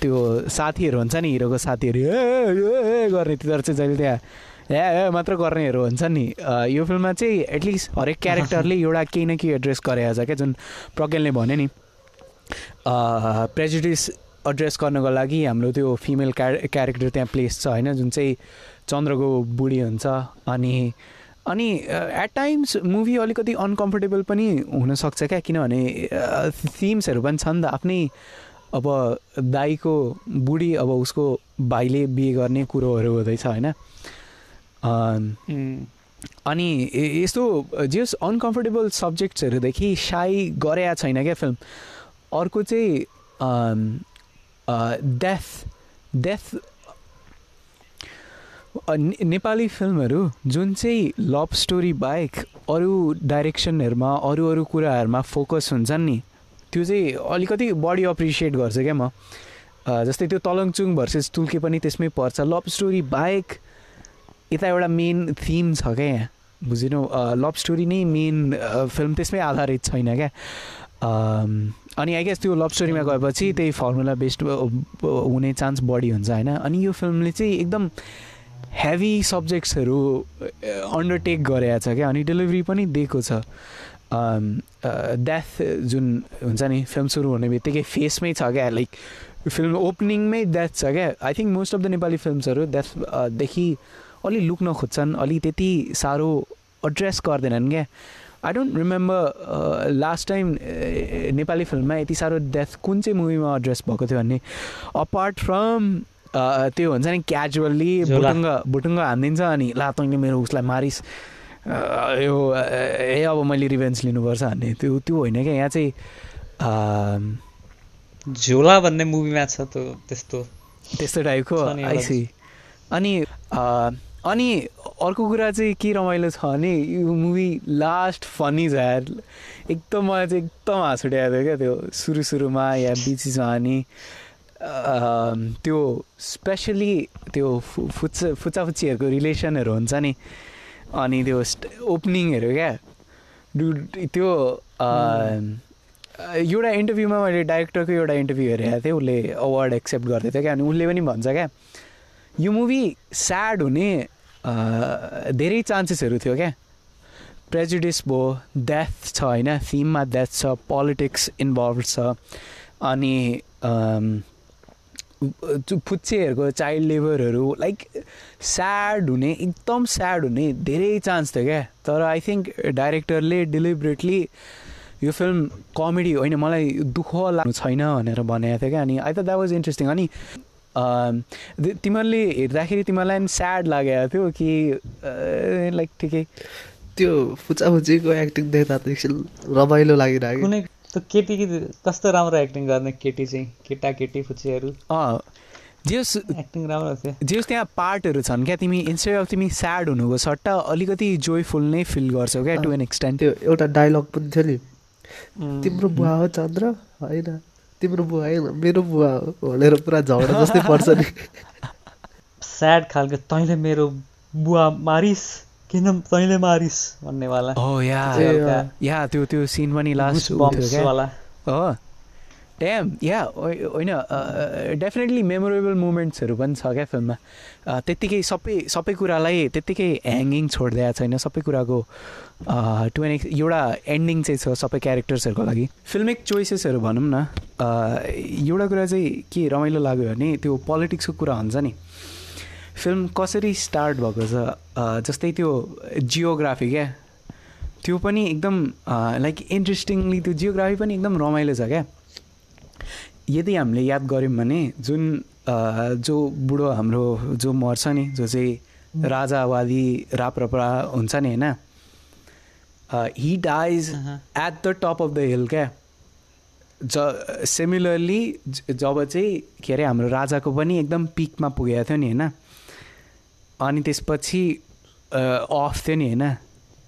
Speaker 1: त्यो साथीहरू हुन्छ नि हिरोको साथीहरू ए, गर्ने तिनीहरू चाहिँ जहिले त्यहाँ ए मात्र गर्नेहरू हुन्छ नि। यो फिल्ममा चाहिँ एटलिस्ट हरेक क्यारेक्टरले एउटा केही न केही एड्रेस गरेको छ क्या जुन प्रज्ञानले भन्यो नि। प्रेजुडिस एड्रेस गर्नको लागि हाम्रो त्यो फिमेल क्या क्यारेक्टर त्यहाँ प्लेस छ होइन? जुन चाहिँ चन्द्रको बुढी हुन्छ अनि अनि एट टाइम्स मुभी अलिकति अनकम्फर्टेबल पनि हुनसक्छ क्या किनभने थिम्सहरू पनि छ नि त आफ्नै अब दाईको बुढी अब उसको भाइले बिहे गर्ने कुरोहरू हुँदैछ होइन? अनि यस्तो जस अनकम्फर्टेबल सब्जेक्ट्सहरूदेखि साई गरेका छैन क्या फिल्म अर्को चाहिँ डेथ डेथ नेपाली फिल्महरू जुन चाहिँ लभ स्टोरी बाहेक अरू डाइरेक्सनहरूमा अरू अरू कुराहरूमा फोकस हुन्छन् नि त्यो चाहिँ अलिकति बढी अप्रिसिएट गर्छ क्या म। जस्तै त्यो तलङचुङ भर्सेस तुल्के पनि त्यसमै पर्छ। लभ स्टोरी बाहेक यता एउटा मेन थिम छ क्या यहाँ। बुझिनौ लभ स्टोरी नै मेन फिल्म त्यसमै आधारित छैन क्या। अनि आई गेस त्यो लभ स्टोरीमा गएपछि त्यही फर्मुला बेस्ड हुने चान्स बढी हुन्छ होइन? अनि यो फिल्मले चाहिँ एकदम हेभी सब्जेक्ट्सहरू अन्डरटेक गरेको छ क्या। अनि डेलिभरी पनि दिएको छ। डेथ जुन हुन्छ नि फिल्म सुरु हुने बित्तिकै फेसमै छ क्या। लाइक फिल्म ओपनिङमै डेथ छ क्या। I think most of the Nepali फिल्मसहरू डेथदेखि अलि लुक्न खोज्छन् अलि त्यति साह्रो एड्रेस गर्दैनन् क्या। I don't remember last time Nepali फिल्ममा यति साह्रो डेथ कुन चाहिँ मुभीमा एड्रेस भएको थियो भन्ने। अपार्ट फ्रम त्यो हुन्छ नि क्याजुअल्ली
Speaker 2: झोला।
Speaker 1: बुटुङ्ग बुटुङ्ग हानिदिन्छ अनि ला तैँले मेरो उसलाई मारिस। यो ए अब मैले रिभेन्स लिनुपर्छ भन्ने। त्यो त्यो होइन क्या। यहाँ चाहिँ
Speaker 2: झोला भन्ने मुभीमा छ त्यो त्यस्तो।
Speaker 1: त्यस्तो टाइपको आइसी अनि अनि अर्को कुरा चाहिँ के रमाइलो छ भने यो मुभी लास्ट फनी छ यार। एकदम मलाई चाहिँ एकदम हाँस उठाएको थियो क्या त्यो सुरु सुरुमा या बिचमा अनि। त्यो स्पेसली त्यो फु फुच्चा फुच्चाफुच्चीहरूको रिलेसनहरू हुन्छ नि। अनि त्यो ओपनिङहरू क्या। डु त्यो एउटा इन्टरभ्यूमा मैले डाइरेक्टरको एउटा इन्टरभ्यू हेरेको थिएँ उसले अवार्ड एक्सेप्ट गर्दै थियो क्या। अनि उसले पनि भन्छ क्या यो मुभी स्याड हुने धेरै चान्सेसहरू थियो क्या। प्रेजुडिस भयो डेथ छ होइन। थिममा डेथ छ पोलिटिक्स इन्भल्भ छ। अनि फुच्चेहरूको चाइल्ड लेबरहरू लाइक स्याड हुने एकदम स्याड हुने धेरै चान्स थियो क्या। तर आई थिङ्क डाइरेक्टरले डेलिबरेटली यो फिल्म कमेडी होइन मलाई दुःख लाग्नु छैन भनेर भनेको थियो क्या। अनि आई त द्याट वाज इन्ट्रेस्टिङ अनि तिमीहरूले हेर्दाखेरि तिमीहरूलाई पनि स्याड लागेको थियो कि लाइक ठिकै?
Speaker 3: त्यो फुचाफुचीको एक्टिङ देख्दा त एकछिन रमाइलो लागिरहेको।
Speaker 2: कुनै त्यो केटी कस्तो राम्रो एक्टिङ गर्ने केटी चाहिँ? केटा केटी फुच्चीहरू।
Speaker 1: अँ जे होस्
Speaker 2: एक्टिङ राम्रो थियो
Speaker 1: जे होस् त्यहाँ पार्टहरू छन् क्या तिमी इन्स्टेड अफ तिमी स्याड हुनुको सट्टा अलिकति जोयफुल नै फिल गर्छौ क्या टु एन एक्सटेन्ट
Speaker 3: त्यो एउटा डायलग पनि थियो नि तिम्रो बुवा हो चन्द्र होइन? तिम्रो बुवा होइन मेरो बुवा हो भनेर पुरा झगडा जस्तै पर्छ नि।
Speaker 2: स्याड खालको तैँले मेरो बुवा मारिस। किन तैँले मारिस भन्नेवाला
Speaker 1: हो या त्यो त्यो सिन पनि लास्ट
Speaker 2: goosebumps वाला।
Speaker 1: हो ट्याम या होइन डेफिनेटली मेमोरेबल मोमेन्ट्सहरू पनि छ क्या फिल्ममा त्यत्तिकै सबै सबै कुरालाई त्यत्तिकै ह्याङ्गिङ छोडिदिएको छैन। सबै कुराको टु एन एक्स एउटा एन्डिङ चाहिँ छ सबै क्यारेक्टर्सहरूको लागि। फिल्मिक चोइसेसहरू भनौँ न एउटा कुरा चाहिँ के रमाइलो लाग्यो भने त्यो पोलिटिक्सको कुरा हुन्छ नि। फिल्म कसरी स्टार्ट भएको छ जस्तै त्यो जियोग्राफी क्या? त्यो पनि एकदम लाइक इन्ट्रेस्टिङली त्यो जियोग्राफी पनि एकदम रमाइलो छ क्या? यदि हामीले याद गऱ्यौँ भने जुन जो बुढो हाम्रो जो मर्छ नि जो चाहिँ राजावादी राप्रपा हुन्छ नि होइन? He dies. At the top of the hill क्या? ज सिमिलरली जब चाहिँ के अरे हाम्रो राजाको पनि एकदम पिकमा पुगेको थियो नि होइन? अनि त्यसपछि अफ थियो नि होइन?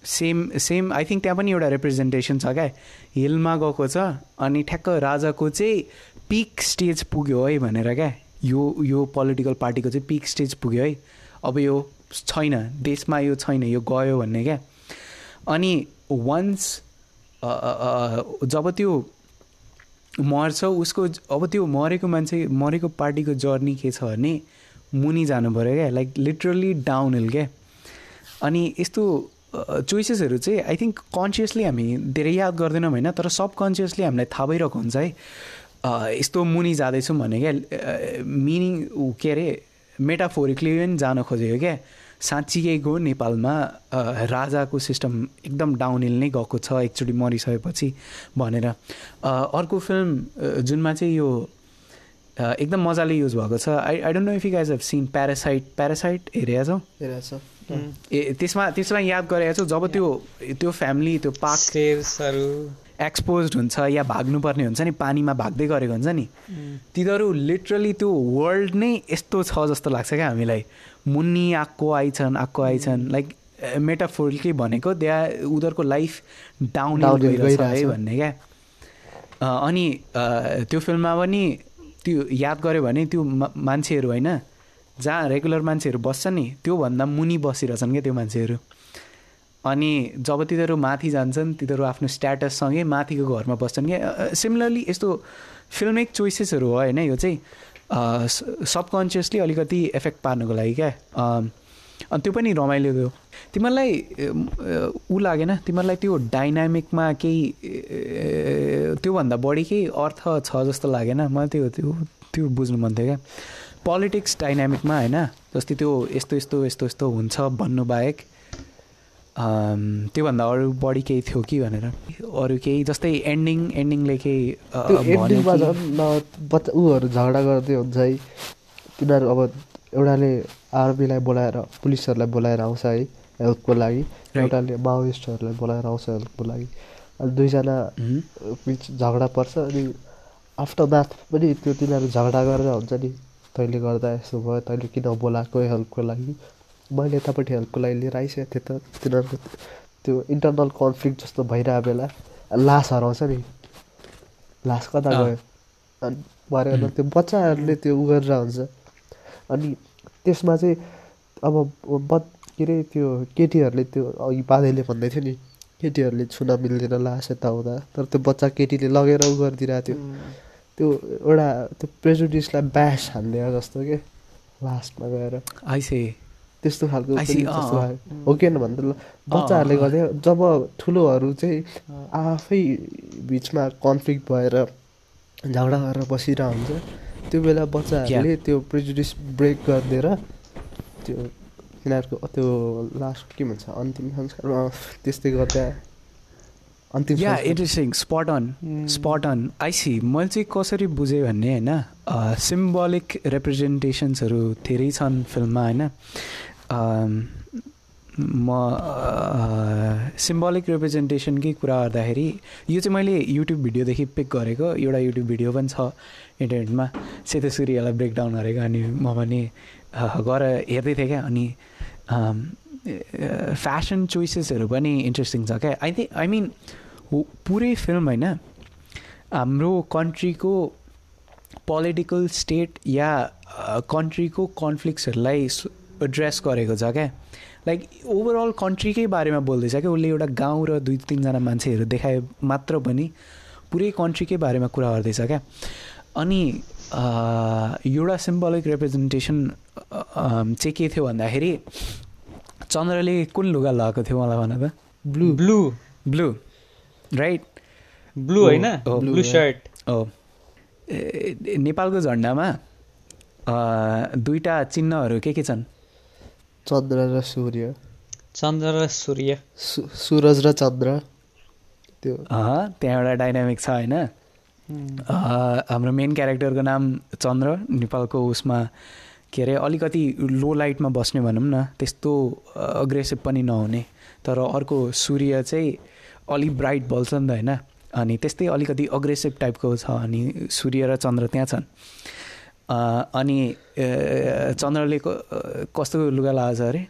Speaker 1: सेम सेम आई थिङ्क त्यहाँ पनि एउटा रिप्रेजेन्टेसन छ क्या? हिलमा गएको छ अनि ठ्याक्क राजाको चाहिँ पिक स्टेज पुग्यो है भनेर क्या? यो यो पोलिटिकल पार्टीको चाहिँ पिक स्टेज पुग्यो है? अब यो छैन देशमा यो छैन यो गयो भन्ने क्या? अनि वान्स जब त्यो मर्छ उसको अब त्यो मरेको मान्छे मरेको पार्टीको जर्नी के छ भने मुनि जानु पऱ्यो क्या लाइक लिटरली डाउन हिल क्या। अनि यस्तो चोइसेसहरू चाहिँ आई थिङ्क कन्सियसली हामी धेरै याद गर्दैनौँ होइन तर सबकन्सियसली हामीलाई थाहा भइरहेको हुन्छ है। यस्तो मुनि जाँदैछौँ भने क्या मिनिङ के अरे मेटाफोरिकली पनि जान खोजेको क्या। साँच्चीकैको नेपालमा राजाको सिस्टम एकदम डाउन हिल नै गएको छ एकचोटि मरिसकेपछि भनेर। अर्को फिल्म जुनमा चाहिँ यो एकदम मजाले युज भएको छ। I I don't know if you guys have seen Parasite Parasite हेरेको छौ ए त्यसमा त्यसमा याद गरेको छु जब त्यो त्यो फ्यामिली त्यो पार्क
Speaker 2: स्टेप्सहरू
Speaker 1: एक्सपोज हुन्छ या भाग्नुपर्ने हुन्छ नि पानीमा भाग्दै गरेको हुन्छ नि तिनीहरू लिटरली त्यो वर्ल्ड नै यस्तो छ जस्तो लाग्छ क्या हामीलाई। मुन्नी आएको आइछन् आएको आइछन्। लाइक मेटाफोरकै भनेको त्यहाँ उनीहरूको लाइफ डाउन है। भन्ने क्या। अ, अनि त्यो फिल्ममा पनि त्यो याद गऱ्यो भने त्यो मा- मान्छेहरू होइन जहाँ रेगुलर मान्छेहरू बस्छ नि त्योभन्दा मुनि बसिरहेछन् क्या त्यो मान्छेहरू। अनि जब तिनीहरू माथि जान्छन् तिनीहरू आफ्नो स्ट्याटससँगै माथिको घरमा बस्छन् क्या। सिमिलरली यस्तो फिल्मिक चोइसेसहरू हो होइन यो चाहिँ सबकन्सियसली अलिकति इफेक्ट पार्नुको लागि क्या। अनि त्यो पनि रमाइलो थियो। तिमीहरूलाई ऊ लागेन? तिमीहरूलाई त्यो डाइनामिकमा केही त्योभन्दा बढी केही अर्थ छ जस्तो लागेन? मलाई त्यो त्यो त्यो बुझ्नु मन थियो क्या। पोलिटिक्स डाइनामिकमा होइन जस्तै त्यो यस्तो यस्तो यस्तो यस्तो हुन्छ भन्नु बाहेक अम, त्योभन्दा अरू बढी केही थियो कि भनेर। अरू केही जस्तै एन्डिङ एन्डिङले केही
Speaker 3: ऊहरू झगडा गर्दै हुन्छ है। तिनीहरू अब एउटाले आर्मीलाई बोलाएर पुलिसहरूलाई बोलाएर आउँछ है हेल्पको लागि। एउटाले माओइस्टहरूलाई बोलाएर आउँछ हेल्पको लागि। अनि दुईजना। बिच झगडा पर्छ अनि आफ्टर म्याथ पनि त्यो तिनीहरू झगडा गरेर हुन्छ नि तैँले गर्दा यस्तो भयो तैँले किन बोलाएको हेल्पको लागि। मैले यतापट्टि हेल्पको लागि लिएर आइसकेको थिएँ त तिनीहरूको त्यो इन्टरनल कन्फ्लिक्ट जस्तो भइरहेको बेला लास हराउँछ नि। लास कता। गयो? अनि भरे त्यो बच्चाहरूले त्यो उ गरेर हुन्छ। अनि त्यसमा चाहिँ अब ब के अरे त्यो केटीहरूले त्यो अघि बाधेले भन्दै थियो नि केटीहरूले छुन मिल्दैन लास यताउता तर त्यो बच्चा केटीले लगेर उ गरिदिरहेको थियो। त्यो एउटा त्यो प्रेजुडिसलाई ब्यास हानिदियो जस्तो के लास्टमा गएर।
Speaker 1: आइसे
Speaker 3: त्यस्तो खालको जस्तो हो कि भन्दा ल बच्चाहरूले गर्दै जब ठुलोहरू चाहिँ आफै बिचमा कन्फ्लिक्ट भएर झगडा गरेर बसिरहेको हुन्छ त्यो बेला बच्चाहरूले त्यो प्रेजुडिस ब्रेक गरिदिएर त्यो तिनीहरूको त्यो लास्ट के भन्छ अन्तिम संस्कार त्यस्तै गर्दा अन्तिम
Speaker 1: या। Interesting spot on spot on I see मैले चाहिँ कसरी बुझेँ भन्ने होइन सिम्बोलिक रिप्रेजेन्टेसन्सहरू धेरै छन् फिल्ममा होइन। म सिम्बोलिक रिप्रेजेन्टेसनकै कुरा गर्दाखेरि यो चाहिँ मैले युट्युब भिडियोदेखि पिक गरेको। एउटा युट्युब भिडियो पनि छ इन्टरनेटमा। सेतो सूर्यलाई ब्रेकडाउन गरेको अनि म पनि गएर हेर्दै थिएँ क्या। अनि फ्यासन चोइसेसहरू पनि इन्ट्रेस्टिङ छ क्या। आई थिङ्क आई मिन पुरै फिल्म होइन। हाम्रो कन्ट्रीको पोलिटिकल स्टेट या कन्ट्रीको कन्फ्लिक्ट्सहरूलाई एड्रेस गरेको छ क्या। लाइक ओभरअल कन्ट्रीकै बारेमा बोल्दैछ क्या? उसले एउटा गाउँ र दुई तिनजना मान्छेहरू देखाए मात्र पनि पुरै कन्ट्रीकै बारेमा कुरा गर्दैछ क्या? अनि एउटा सिम्बलिक रिप्रेजेन्टेसन चाहिँ के थियो भन्दाखेरि चन्द्रले कुन लुगा लगाएको थियो मलाई भन त?
Speaker 3: Blue
Speaker 2: blue
Speaker 1: blue right
Speaker 2: blue होइन? ब्लू सर्ट
Speaker 1: हो नेपालको झन्डामा अ, दुईवटा चिन्हहरू के के छन्?
Speaker 3: चन्द्र र सूर्य
Speaker 2: चन्द्र र सूर्य
Speaker 3: सु- सुरज र चन्द्र त्यो
Speaker 1: अँ, त्यहाँ एउटा डाइनामिक छ होइन? अ, हाम्रो मेन क्यारेक्टरको नाम चन्द्र नेपालको उसमा के अरे अलिकति लो लाइटमा बस्ने भनौँ न त्यस्तो अग्रेसिभ पनि नहुने। तर अर्को सूर्य चाहिँ अलिक ब्राइट बल्छ नि त होइन? अनि त्यस्तै अलिकति अग्रेसिभ टाइपको छ अनि सूर्य र चन्द्र त्यहाँ छन्। अनि चन्द्रले कस्तो लुगा लगाएको छ अरे?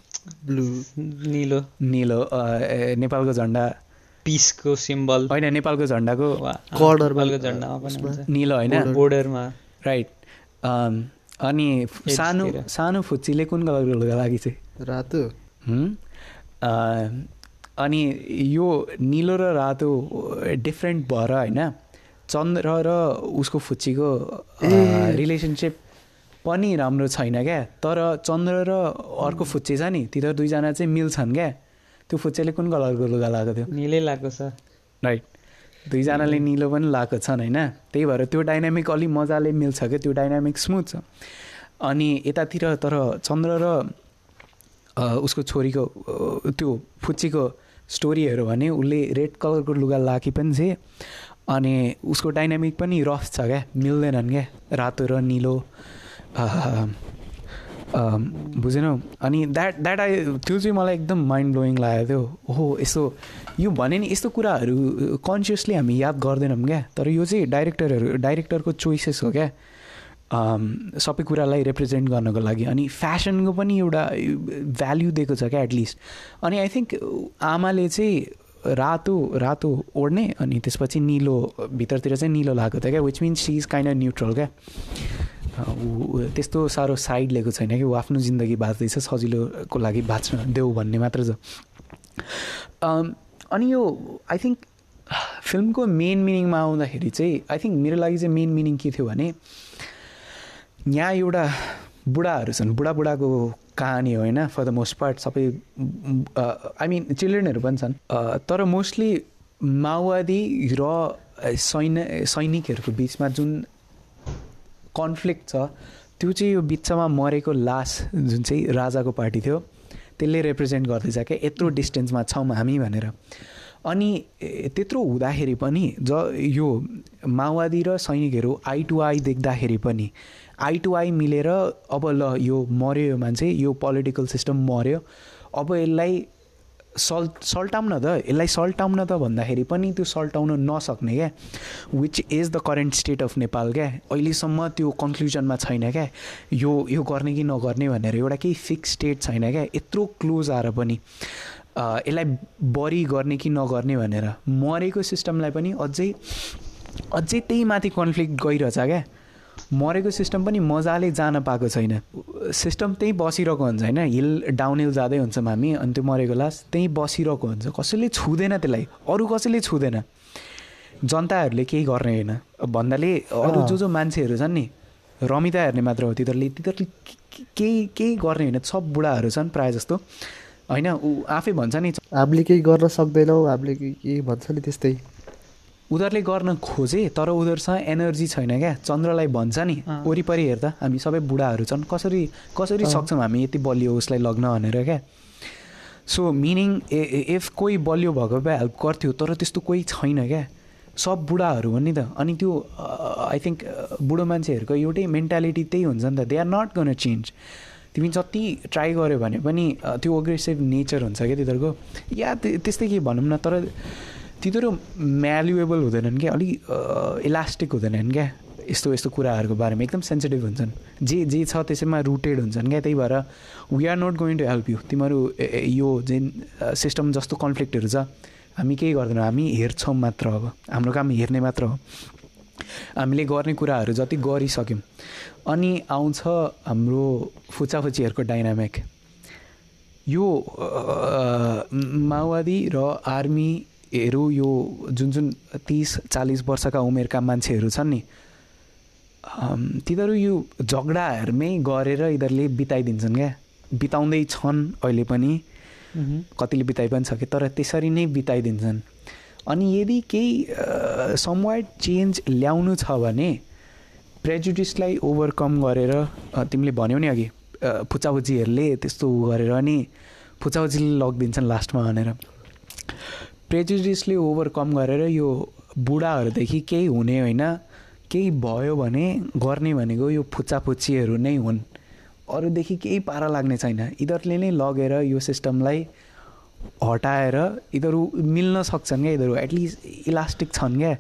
Speaker 3: ब्लू
Speaker 2: निलो।
Speaker 1: निलो नेपालको झन्डा।
Speaker 2: पिसको सिम्बल।
Speaker 1: होइन नेपालको झन्डाको।
Speaker 2: हुन्छ।
Speaker 1: निलो होइन?
Speaker 2: बोर्डरमा।
Speaker 1: राइट। अनि सानो। सानो फुच्चीले कुन कलरको लुगा लागि चाहिँ?
Speaker 3: रातो।
Speaker 1: अनि यो निलो र रातो डिफ्रेन्ट भएर होइन? चन्द्र र उसको फुच्चीको रिलेसनसिप पनि राम्रो छैन क्या। तर चन्द्र र अर्को फुच्चे छ नि ती त दुईजना चाहिँ मिल्छन् क्या। त्यो फुच्चेले कुन कलरको लुगा लगाएको थियो?
Speaker 2: निलै लागेको छ।
Speaker 1: राइट दुईजनाले निलो। पनि लगाएको छन् होइन? त्यही भएर त्यो डाइनामिक अलिक मजाले मिल्छ क्या त्यो डाइनामिक स्मुथ छ। अनि यतातिर तर चन्द्र र उसको छोरीको त्यो फुच्चीको स्टोरीहरू भने उसले रेड कलरको लुगा लाकी पनि थिए। अनि उसको डाइनामिक पनि रफ छ क्या मिल्दैनन् क्या। रातो र निलो बुझेनौ? अनि द्याट द्याट आई त्यो चाहिँ मलाई एकदम माइन्ड ब्लोइङ लागेको थियो। ओहो यस्तो यो भने नि यस्तो कुराहरू कन्सियसली हामी याद गर्दैनौँ क्या। तर यो चाहिँ डाइरेक्टरहरू डाइरेक्टरको चोइसेस हो क्या। सबै कुरालाई रिप्रेजेन्ट गर्नको लागि। अनि फ्यासनको पनि एउटा भ्याल्यु दिएको छ क्या एटलिस्ट अनि आई थिङ्क आमाले चाहिँ रातो रातो ओढ्ने अनि त्यसपछि निलो भित्रतिर चाहिँ निलो लगाएको थियो क्या which means she is kind of neutral क्या। ऊ त्यस्तो साह्रो साइड लिएको छैन कि ऊ आफ्नो जिन्दगी बाँच्दैछ सजिलोको लागि बाँच्न देऊ भन्ने मात्र छ। अनि यो आई थिङ्क फिल्मको मेन मिनिङमा आउँदाखेरि चाहिँ आई थिङ्क मेरो लागि चाहिँ मेन मिनिङ के थियो भने यहाँ एउटा बुढाहरू छन् बुढाबुढाको कहानी होइन फर द मोस्ट पार्ट सबै आई मिन चिल्ड्रेनहरू पनि छन्। तर मोस्टली माओवादी र सैन्य सैनिकहरूको बिचमा जुन कन्फ्लिक्ट छ त्यो चाहिँ यो बिचमा मरेको लास जुन चाहिँ राजाको पार्टी थियो त्यसले रिप्रेजेन्ट गर्दैछ क्या यत्रो डिस्टेन्समा छौँ हामी भनेर। अनि त्यत्रो हुँदाखेरि पनि ज यो माओवादी र सैनिकहरू आई टु आई देख्दाखेरि पनि आई टु आई मिलेर अब ल यो मऱ्यो यो मान्छे यो पोलिटिकल सिस्टम मऱ्यो। अब यसलाई सल् सल्टाउन त यसलाई सल्टाउन त भन्दाखेरि पनि त्यो सल्टाउन नसक्ने क्या। Which is the current state of Nepal क्या? अहिलेसम्म त्यो कन्क्लुजनमा छैन क्या। यो यो गर्ने कि नगर्ने भनेर एउटा केही फिक्स स्टेट छैन क्या। यत्रो क्लोज आएर पनि यसलाई बरी गर्ने कि नगर्ने भनेर मरेको सिस्टमलाई पनि अझै अझै त्यही माथि कन्फ्लिक्ट गइरहेछ क्या। मरेको सिस्टम पनि मजाले जान पाएको छैन। सिस्टम त्यहीँ बसिरहेको हुन्छ होइन? हिल डाउन हिल जाँदै हुन्छौँ हामी अनि त्यो मरेको लास त्यहीँ बसिरहेको हुन्छ। कसैले छुँदैन त्यसलाई अरू कसैले छुँदैन। जनताहरूले केही गर्ने होइन। भन्नाले अरू जो जो मान्छेहरू छन् नि रमिता हेर्ने मात्र हो तिनीहरूले तिनीहरूले केही केही गर्ने होइन। सब बुढाहरू छन् प्रायः जस्तो। होइन ऊ आफै भन्छ नि
Speaker 3: हामीले केही गर्न सक्दैनौँ हामीले केही केही भन्छ नि त्यस्तै।
Speaker 1: उनीहरूले गर्न खोजे तर उनीहरूसँग एनर्जी छैन क्या। चन्द्रलाई भन्छ नि। वरिपरि हेर्दा हामी सबै बुढाहरू छन् कसरी कसरी। सक्छौँ हामी यति बलियो उसलाई लग्न भनेर क्या? सो मिनिङ इफ कोही बलियो भएको भए हेल्प गर्थ्यो तर त्यस्तो कोही छैन क्या। सब बुढाहरू हो नि त। अनि त्यो आई थिङ्क बुढो मान्छेहरूको एउटै मेन्टालिटी त्यही हुन्छ नि त। They are not gonna change तिमी जति ट्राई गऱ्यो भने पनि त्यो अग्रेसिभ नेचर हुन्छ क्या तिनीहरूको। या त्य- त्यस्तै के भनौँ न तर तिनीहरू म्यालुएबल हुँदैनन् क्या? अलिक इलास्टिक हुँदैनन् क्या? यस्तो यस्तो कुराहरूको बारेमा एकदम सेन्सिटिभ हुन्छन्। जे जे छ त्यसैमा रुटेड हुन्छन् क्या? त्यही भएर we are not going to help you तिमीहरू यो जुन सिस्टम जस्तो कन्फ्लिक्टहरू छ हामी केही गर्दैनौँ। हामी हेर्छौँ मात्र अब। हाम्रो काम हेर्ने मात्र हो। हामीले गर्ने कुराहरू जति गरिसक्यौँ। अनि आउँछ हाम्रो फुचाफुचीहरूको डाइनामिक यो माओवादी र आर्मीहरू यो जुन जुन तिस चालिस वर्षका उमेरका मान्छेहरू छन् नि तिनीहरू यो झगडाहरूमै गरेर यिनीहरूले बिताइदिन्छन् क्या। बिताउँदै छन् अहिले पनि। कतिले बिताइ पनि सक्यो तर त्यसरी नै बिताइदिन्छन्। अनि यदि केही समवाइड चेन्ज ल्याउनु छ भने प्रेजुडिसलाई ओभरकम गरेर तिमीले भन्यौ नि अघि अ, फुचाफुचीहरूले त्यस्तो गरेर अनि फुचाफुचीले लगिदिन्छन् लास्टमा भनेर। प्रेजुडिसले ओभरकम गरेर यो बुढाहरूदेखि केही हुने होइन केही भयो भने गर्ने भनेको यो फुच्चाफुच्चीहरू नै हुन्। अरूदेखि केही पारा लाग्ने छैन। यिनीहरूले नै लगेर यो सिस्टमलाई हटाएर यिनीहरू मिल्न सक्छन् क्या यिनीहरू एटलिस्ट इलास्टिक छन् क्या।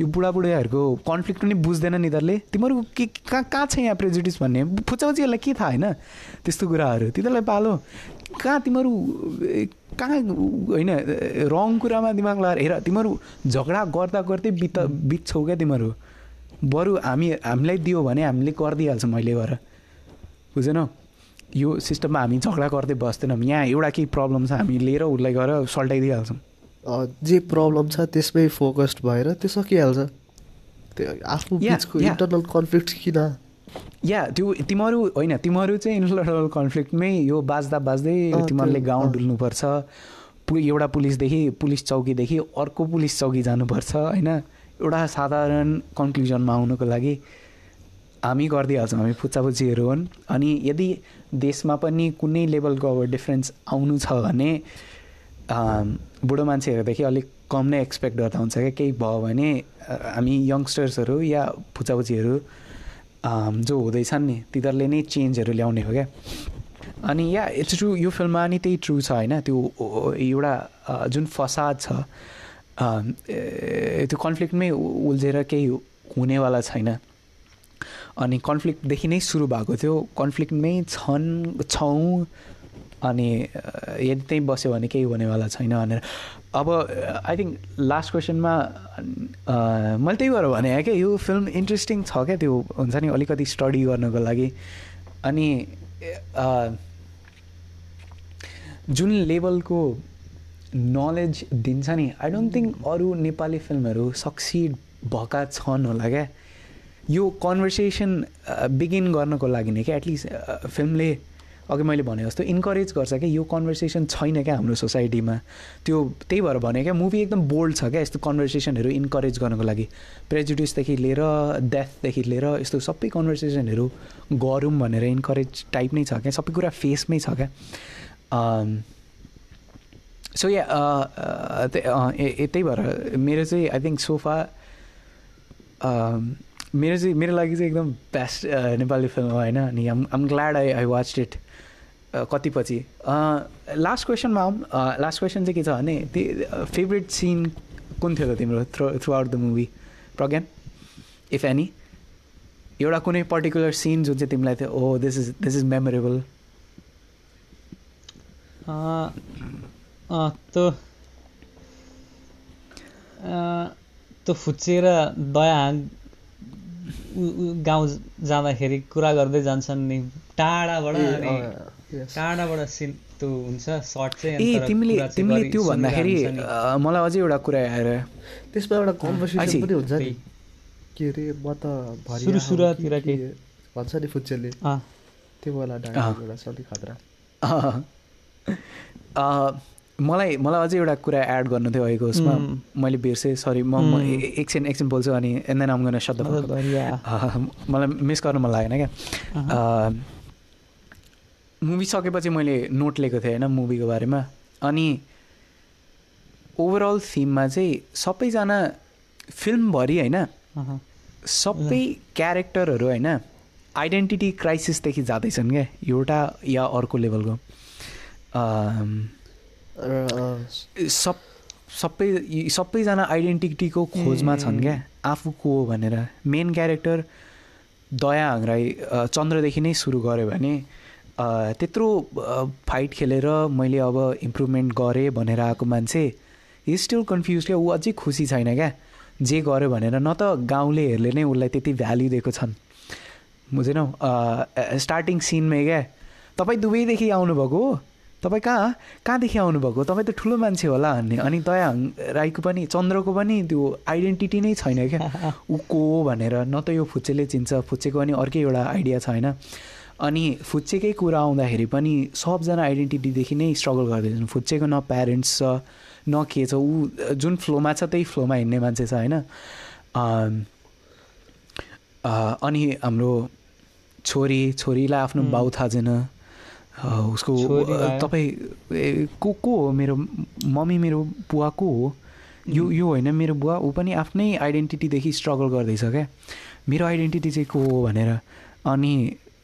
Speaker 1: यो बुढाबुढीहरूको कन्फ्लिक्ट पनि बुझ्दैनन् यिनीहरूले। तिमीहरू के कहाँ कहाँ छ यहाँ प्रेजुडिस भन्ने? फुच्चाफुच्चीहरूलाई के थाहा होइन? त्यस्तो कुराहरू। तिनीहरूलाई पालो। कहाँ तिमीहरू कहाँ होइन रङ कुरामा दिमाग लगाएर हेर तिमीहरू झगडा गर्दा गर्दै बित बित्छौ क्या तिमीहरू बरु हामी हामीलाई दियो भने हामीले गरिदिइहाल्छौँ अहिले गएर बुझेनौ यो सिस्टममा हामी झगडा गर्दै बस्दैनौँ यहाँ एउटा केही प्रब्लम छ हामी लिएर उसलाई गएर सल्टाइदिइहाल्छौँ
Speaker 3: जे प्रब्लम छ त्यसमै फोकस्ड भएर त्यो सकिहाल्छ त्यो आफ्नो। इन्टरनल कन्फ्लिक्ट किन
Speaker 1: या त्यो तिमीहरू होइन तिमीहरू चाहिँ इन्टरनल कन्फ्लिक्टमै यो बाज्दा बाज्दै तिमीहरूले गाउँ। डुल्नुपर्छ। पु एउटा पुलिसदेखि पुलिस चौकीदेखि अर्को पुलिस चौकी जानुपर्छ होइन? एउटा साधारण कन्क्लुजनमा आउनुको लागि हामी गरिदिइहाल्छौँ हामी फुच्चाफुच्चीहरू हुन्। अनि यदि देशमा पनि कुनै लेभलको अब डिफ्रेन्स आउनु छ भने बुढो मान्छेहरूदेखि अलिक कम नै एक्सपेक्ट गर्दा हुन्छ क्या केही भयो भने हामी यङ्स्टर्सहरू या फुच्चाफुच्चीहरू आम, जो हुँदैछन् नि तिनीहरूले नै चेन्जहरू ल्याउने हो क्या? अनि या इट्स ट्रु यो फिल्ममा नि त्यही ट्रु छ होइन? त्यो एउटा जुन फसाद छ त्यो कन्फ्लिक्टमै उल्झेर केही हुनेवाला छैन। अनि कन्फ्लिक्टदेखि नै सुरु भएको थियो। कन्फ्लिक्टमै छन् छौँ अनि यदि त्यहीँ बस्यो भने केही हुनेवाला छैन भनेर। अब आई थिङ्क लास्ट क्वेसनमा मैले त्यही भएर भने क्या यो फिल्म इन्ट्रेस्टिङ छ क्या त्यो हुन्छ नि अलिकति स्टडी गर्नको लागि। अनि जुन लेभलको नलेज दिन्छ नि आई डोन्ट थिङ्क अरू नेपाली फिल्महरू सक्सिड भएका छन् होला क्या। यो कन्भर्सेसन बिगिन गर्नको लागि नै क्या एटलिस्ट फिल्मले अघि मैले भने जस्तो इन्करेज गर्छ क्या यो कन्भर्सेसन छैन क्या हाम्रो सोसाइटीमा त्यो त्यही भएर भने क्या मुभी एकदम बोल्ड छ क्या यस्तो कन्भर्सेसनहरू इन्करेज गर्नको लागि। प्रेजुडिसदेखि लिएर डेथदेखि लिएर यस्तो सबै कन्भर्सेसनहरू गरौँ भनेर इन्करेज टाइप नै छ क्या सबै कुरा फेसमै छ क्या। सो या त्यही भएर मेरो चाहिँ आई थिङ्क सोफा मेरो चाहिँ मेरो लागि चाहिँ एकदम बेस्ट नेपाली फिल्म हो होइन? अनि आम आम glad I I watch it कति पछि लास्ट क्वेसनमा आउँ लास्ट क्वेसन चाहिँ के छ भने त्यो फेभरेट सिन कुन थियो त तिम्रो through throughout the movie Pragyan if any एउटा कुनै पर्टिकुलर सिन जुन चाहिँ तिमीलाई थियो ओ this is this is memorable
Speaker 2: त्यो फुच्चिएर दया गाउँ जाँदाखेरि कुरा गर्दै जान्छन् नि। टाढाबाट. टाढाबाट सिन त्यो हुन्छ सर्ट चाहिँ
Speaker 1: ए तिमीले तिमीले त्यो भन्दाखेरि मलाई अझै एउटा कुरा आएर
Speaker 3: त्यसमा एउटा कन्भर्सेसन। पनि हुन्छ नि। के अरे म त
Speaker 2: सुरु सुरुतिर
Speaker 3: कि भन्छ नि फुच्चेले।
Speaker 2: अँ,
Speaker 3: त्यो वाला डायलग एउटा नि खतरा
Speaker 1: मलाई मलाई अझै एउटा कुरा एड गर्नु थियो अहिलेको उसमा. मैले बिर्सेँ सरी म एकछिन एकछिन बोल्छु अनि एन्ड देन गर्न शब्द। मलाई मिस गर्नु मन लागेन क्या। मुभी सकेपछि मैले नोट लिएको थिएँ होइन मुभीको बारेमा अनि ओभरअल थिममा चाहिँ सबैजना फिल्मभरि होइन। सबै क्यारेक्टरहरू होइन आइडेन्टिटी क्राइसिसदेखि जाँदैछन् क्या एउटा या अर्को लेभलको सब सबै सबैजना आइडेन्टिटीको खोजमा छन् क्या? आफू को हो भनेर। मेन क्यारेक्टर दया हाङ्राई चन्द्रदेखि नै सुरु गऱ्यो भने त्यत्रो फाइट खेलेर मैले अब इम्प्रुभमेन्ट गरेँ भनेर आएको मान्छे हि स्टिल कन्फ्युज क्या? ऊ अझै खुसी छैन क्या? जे गर्यो भनेर। न त गाउँलेहरूले नै उसलाई त्यति भ्याल्यु दिएको छन्। बुझेनौ? स्टार्टिङ सिनमै क्या? तपाईँ दुबईदेखि आउनुभएको हो? तपाईँ कहाँ? कहाँदेखि आउनुभएको? तपाईँ त ठुलो मान्छे होला भन्ने। अनि दया राईको पनि चन्द्रको पनि त्यो आइडेन्टिटी नै छैन क्या। ऊ को हो भनेर। न त यो फुच्चेले चिन्छ। फुच्चेको पनि अर्कै एउटा आइडिया छ होइन? अनि फुच्चेकै कुरा आउँदाखेरि पनि सबजना आइडेन्टिटीदेखि नै स्ट्रगल गर्दैछन्। फुच्चेको न प्यारेन्ट्स छ न के छ। ऊ जुन फ्लोमा छ त्यही फ्लोमा हिँड्ने मान्छे छ होइन? अनि हाम्रो छोरी छोरीलाई आफ्नो। बाउ थाहा छैन। उसको। तपाईँ को को हो मेरो मम्मी मेरो बुवा को हो यो यो होइन मेरो बुवा ऊ पनि आफ्नै आइडेन्टिटीदेखि स्ट्रगल गर्दैछ क्या मेरो आइडेन्टिटी चाहिँ को हो भनेर अनि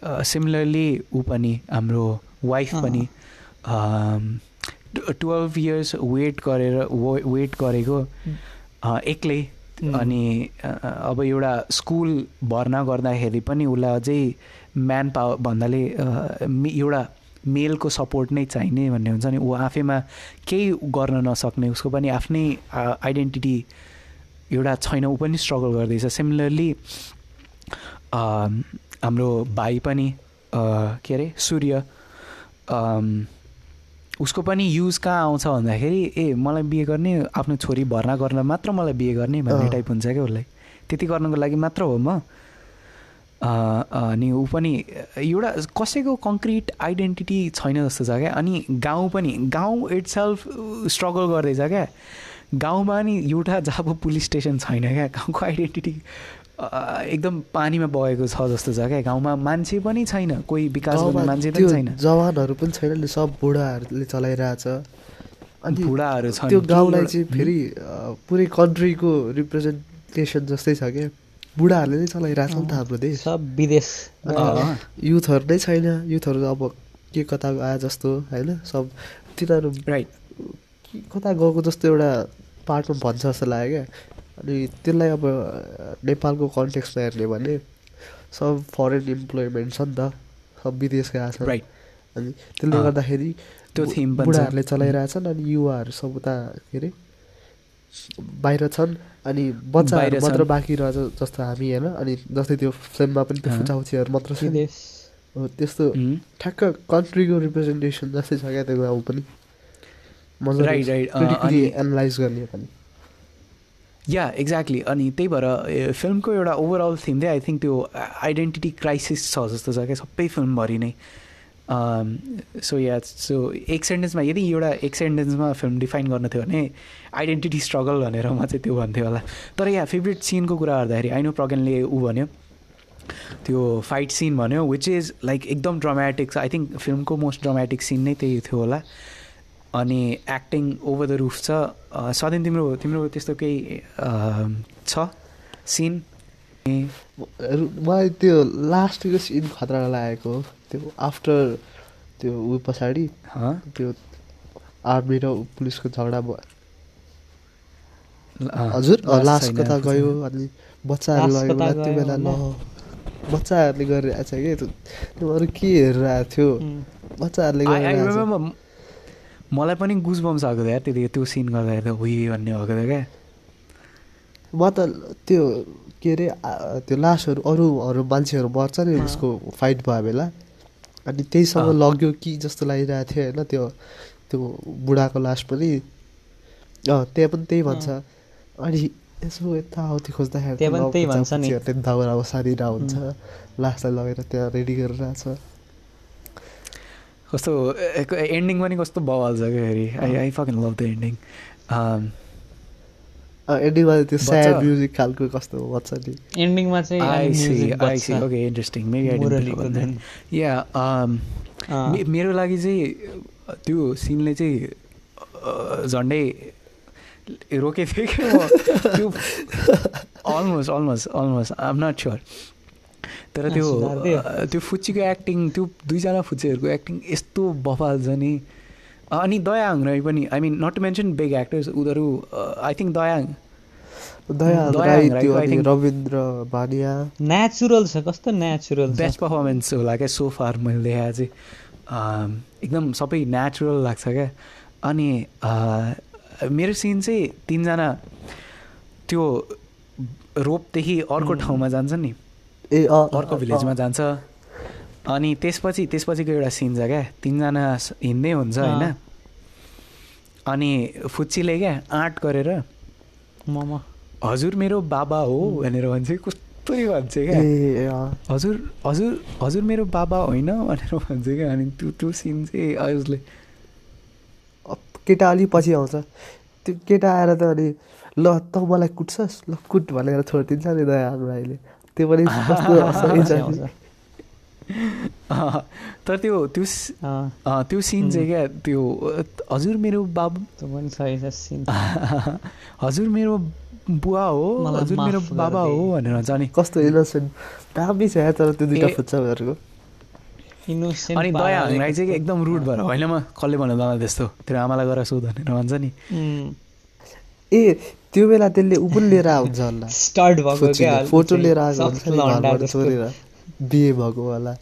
Speaker 1: सिमिलरली ऊ पनि हाम्रो वाइफ। पनि टुवेल्भ इयर्स वेट गरेर वेट गरेको एक्लै. अनि अब एउटा स्कुल भर्ना गर्दाखेरि पनि उसलाई अझै म्यान पावर भन्नाले एउटा मेलको सपोर्ट नै चाहिने भन्ने हुन्छ नि। ऊ आफैमा केही गर्न नसक्ने उसको पनि आफ्नै आइडेन्टिटी एउटा छैन ऊ पनि स्ट्रगल गर्दैछ। सिमिलरली हाम्रो भाइ पनि के अरे सूर्य उसको पनि युज कहाँ आउँछ भन्दाखेरि ए मलाई बिहे गर्ने आफ्नो छोरी भर्ना गर्न मात्र मलाई बिहे गर्ने भन्ने। टाइप हुन्छ क्या उसलाई। त्यति गर्नको लागि मात्र हो म। अनि ऊ पनि एउटा कसैको कङ्क्रिट आइडेन्टिटी छैन जस्तो छ क्या। अनि गाउँ पनि गाउँ इट सेल्फ स्ट्रगल गर्दैछ क्या। गाउँमा नि एउटा जब पुलिस स्टेसन छैन क्या गाउँको आइडेन्टिटी एकदम पानीमा बगेको छ जस्तो छ क्या। गाउँमा मान्छे पनि छैन कोही विकास गर्ने मान्छे पनि छैन।
Speaker 3: जवानहरू पनि छैन सब बुढाहरूले चलाइरहेछ। अनि
Speaker 1: बुढाहरू छन्
Speaker 3: त्यो गाउँलाई चाहिँ फेरि पुरै कन्ट्रीको रिप्रेजेन्टेसन जस्तै छ क्या। बुढाहरूले नै चलाइरहेछ नि त हाम्रो देश।
Speaker 2: सब विदेश।
Speaker 3: युथहरू नै छैन। युथहरू अब के कता आए जस्तो होइन? सब तिनीहरू
Speaker 1: राइट
Speaker 3: के कता गएको जस्तो एउटा पार्टमा भन्छ जस्तो लाग्यो क्या। अनि त्यसलाई अब नेपालको कन्टेक्स्टमा हेर्ने भने सब फरेन इम्प्लोइमेन्ट छ नि त। सब विदेश गएको छ
Speaker 1: राइट
Speaker 3: अनि त्यसले गर्दाखेरि
Speaker 1: त्यो छ।
Speaker 3: बुढाहरूले चलाइरहेछन् अनि युवाहरू सब उता के अरे बाहिर छन् अनि बच्चाहरू
Speaker 1: बाहिर
Speaker 3: मात्र। बाँकी रहेछ जस्तो हामी होइन? अनि जस्तै त्यो फिल्ममा पनि त्यो। फुचाउचीहरू मात्र छ हो, त्यस्तो ठ्याक्क कन्ट्रीको रिप्रेजेन्टेसन जस्तै छ क्या त्यो गाउँ पनि। मजाले एनालाइज गर्ने पनि।
Speaker 1: या एक्ज्याक्टली अनि त्यही भएर फिल्मको एउटा ओभरअल थिम चाहिँ आई थिङ्क त्यो आइडेन्टिटी क्राइसिस छ जस्तो छ क्या सबै फिल्मभरि नै। सो या सो एक सेन्टेन्समा यदि एउटा एक सेन्टेन्समा फिल्म डिफाइन गर्न थियो भने आइडेन्टिटी स्ट्रगल भनेर म चाहिँ त्यो भन्थेँ होला। तर या फेभरेट सिनको कुरा गर्दाखेरि आइनो प्रगनले ऊ भन्यो। त्यो फाइट सिन भन्यो विच इज लाइक एकदम ड्रामेटिक छ। आई थिङ्क फिल्मको मोस्ट ड्रामेटिक सिन नै त्यही थियो होला। अनि एक्टिङ ओभर द रुफ छ। सधैँ तिम्रो तिम्रो त्यस्तो केही छ सिन
Speaker 3: मलाई त्यो लास्टको सिन खतरा लागेको। त्यो आफ्टर त्यो ऊ पछाडि
Speaker 1: हँ?
Speaker 3: त्यो आर्मी र पुलिसको झगडा भयो हजुर
Speaker 1: लास्ट छैन,
Speaker 3: कता। गयो अनि बच्चाहरू लगेको बेला त्यो बेला ल। बच्चाहरूले गरिरहेको छ कि त्यो अरू के हेरिरहेको थियो
Speaker 2: उम्.
Speaker 3: बच्चाहरूले गरिरहेको
Speaker 1: मलाई पनि गुज बम्स आएको थियो त्यो सिन गर्दाखेरि त हुई भन्ने भएको थियो क्या
Speaker 3: म त त्यो के अरे त्यो लासहरू अरूहरू मान्छेहरू मर्छ नि। उसको फाइट भयो बेला अनि त्यहीसँग। लग्यो कि जस्तो लागिरहेको थियो होइन त्यो त्यो बुढाको लास पनि। अँ त्यहाँ पनि त्यही भन्छ। अनि यसो यताउति खोज्दाखेरि
Speaker 2: त्यहाँ पनि
Speaker 3: त
Speaker 2: त्यही
Speaker 3: ल
Speaker 2: भन्छ नि।
Speaker 3: पुच्चापुच्चीहरूले दाउरा ओसारिरहेको हुन्छ। लासलाई लगेर त्यहाँ रेडी गरिरहेको छ।
Speaker 1: कस्तो एन्डिङ पनि कस्तो बवाल छ क्या फेरि। I I fucking love the ending
Speaker 3: एन्डिङमा त्यो स्याड म्युजिक खालको कस्तो भन्छ नि।
Speaker 2: एन्डिङमा चाहिँ
Speaker 1: आई सी आई सी
Speaker 2: बज्छ।
Speaker 1: Okay interesting maybe. या मेरो लागि चाहिँ त्यो सिनले चाहिँ झन्डै रोकेको थिएँ कि त्यो almost almost almost um not sure तर त्यो
Speaker 2: सुधार्दियो?
Speaker 1: अ, त्यो फुच्चीको एक्टिङ त्यो दुईजना फुच्चीहरूको एक्टिङ यस्तो बफाल छ नि। अनि दयाङ राई पनि I mean not to mention big actors उनीहरू I think Dayang.
Speaker 3: Rabindra Bhaniya
Speaker 2: natural छ कस्तो नेचुरल
Speaker 1: बेस्ट पर्फर्मेन्स होला क्या सो फार मैले देखाएको चाहिँ। अम, एकदम सबै नेचुरल लाग्छ क्या। अनि अ, मेरो सिन चाहिँ तिनजना त्यो रोपदेखि अर्को ठाउँमा जान्छ नि।
Speaker 3: ए
Speaker 1: अर्को भिलेजमा। जान्छ। अनि त्यसपछि त्यसपछिको एउटा सिन छ क्या? तिनजना हिँड्दै हुन्छ होइन। अनि फुच्चीले क्या आँट गरेर
Speaker 2: मम।
Speaker 1: हजुर मेरो बाबा हो भनेर भन्छ। कस्तरी भन्छ क्या। हजुर हजुर हजुर मेरो बाबा होइन भनेर भन्छ क्या। अनि त्यो त्यो सिन चाहिँ
Speaker 3: अब केटा अलि पछि आउँछ। त्यो केटा आएर त अनि ल त मलाई कुट्छस्? ल कुट भनेर छोडिदिन्छ नि दया राईले। त्यो पनि कस्तो हँसाइन्छ नि।
Speaker 2: आउँछ।
Speaker 1: अँ, तर त्यो त्यो त्यो सिन चाहिँ क्या त्यो हजुर मेरो बाबु? हजुर मेरो बुवा हो हजुर मेरो बाबा हो। भनेर भन्छ अनि
Speaker 3: कस्तो इनोसेन्ट दामी छ यार तर त्यो दुइटा फुच्चाहरूको
Speaker 2: इनोसेन्ट
Speaker 1: अनि दया राई चाहिँ एकदम रुड भएर होइन म? कसले भन्यो मलाई त्यस्तो? तेरो आमालाई गएर सोध भनेर भन्छ नि।
Speaker 3: ए त्यो बेला त्यसले ऊ पनि लिएर आउँछ होला। फोटो लिएर आएको हुन्छ बिहे भएको होला।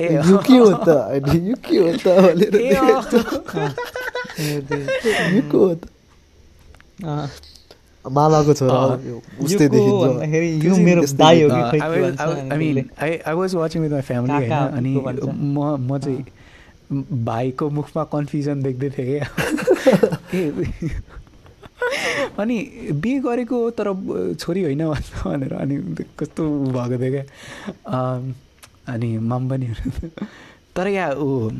Speaker 1: ए
Speaker 3: यो के हो त? अनि यो के हो त? भनेर।
Speaker 2: यो
Speaker 3: को हो त? मामाको छोरा उस्तै देखिन्छ
Speaker 2: यो मेरो दाइ हो। कि
Speaker 1: होइन
Speaker 2: काका
Speaker 1: अनि। म म चाहिँ भाइको मुखमा कन्फ्युजन देख्दै थिएँ क्या। ए अनि बिहे गरेको तर छोरी होइन भनेर अनि कस्तो भएको थियो क्या? अनि माम पनि तर यहाँ ऊ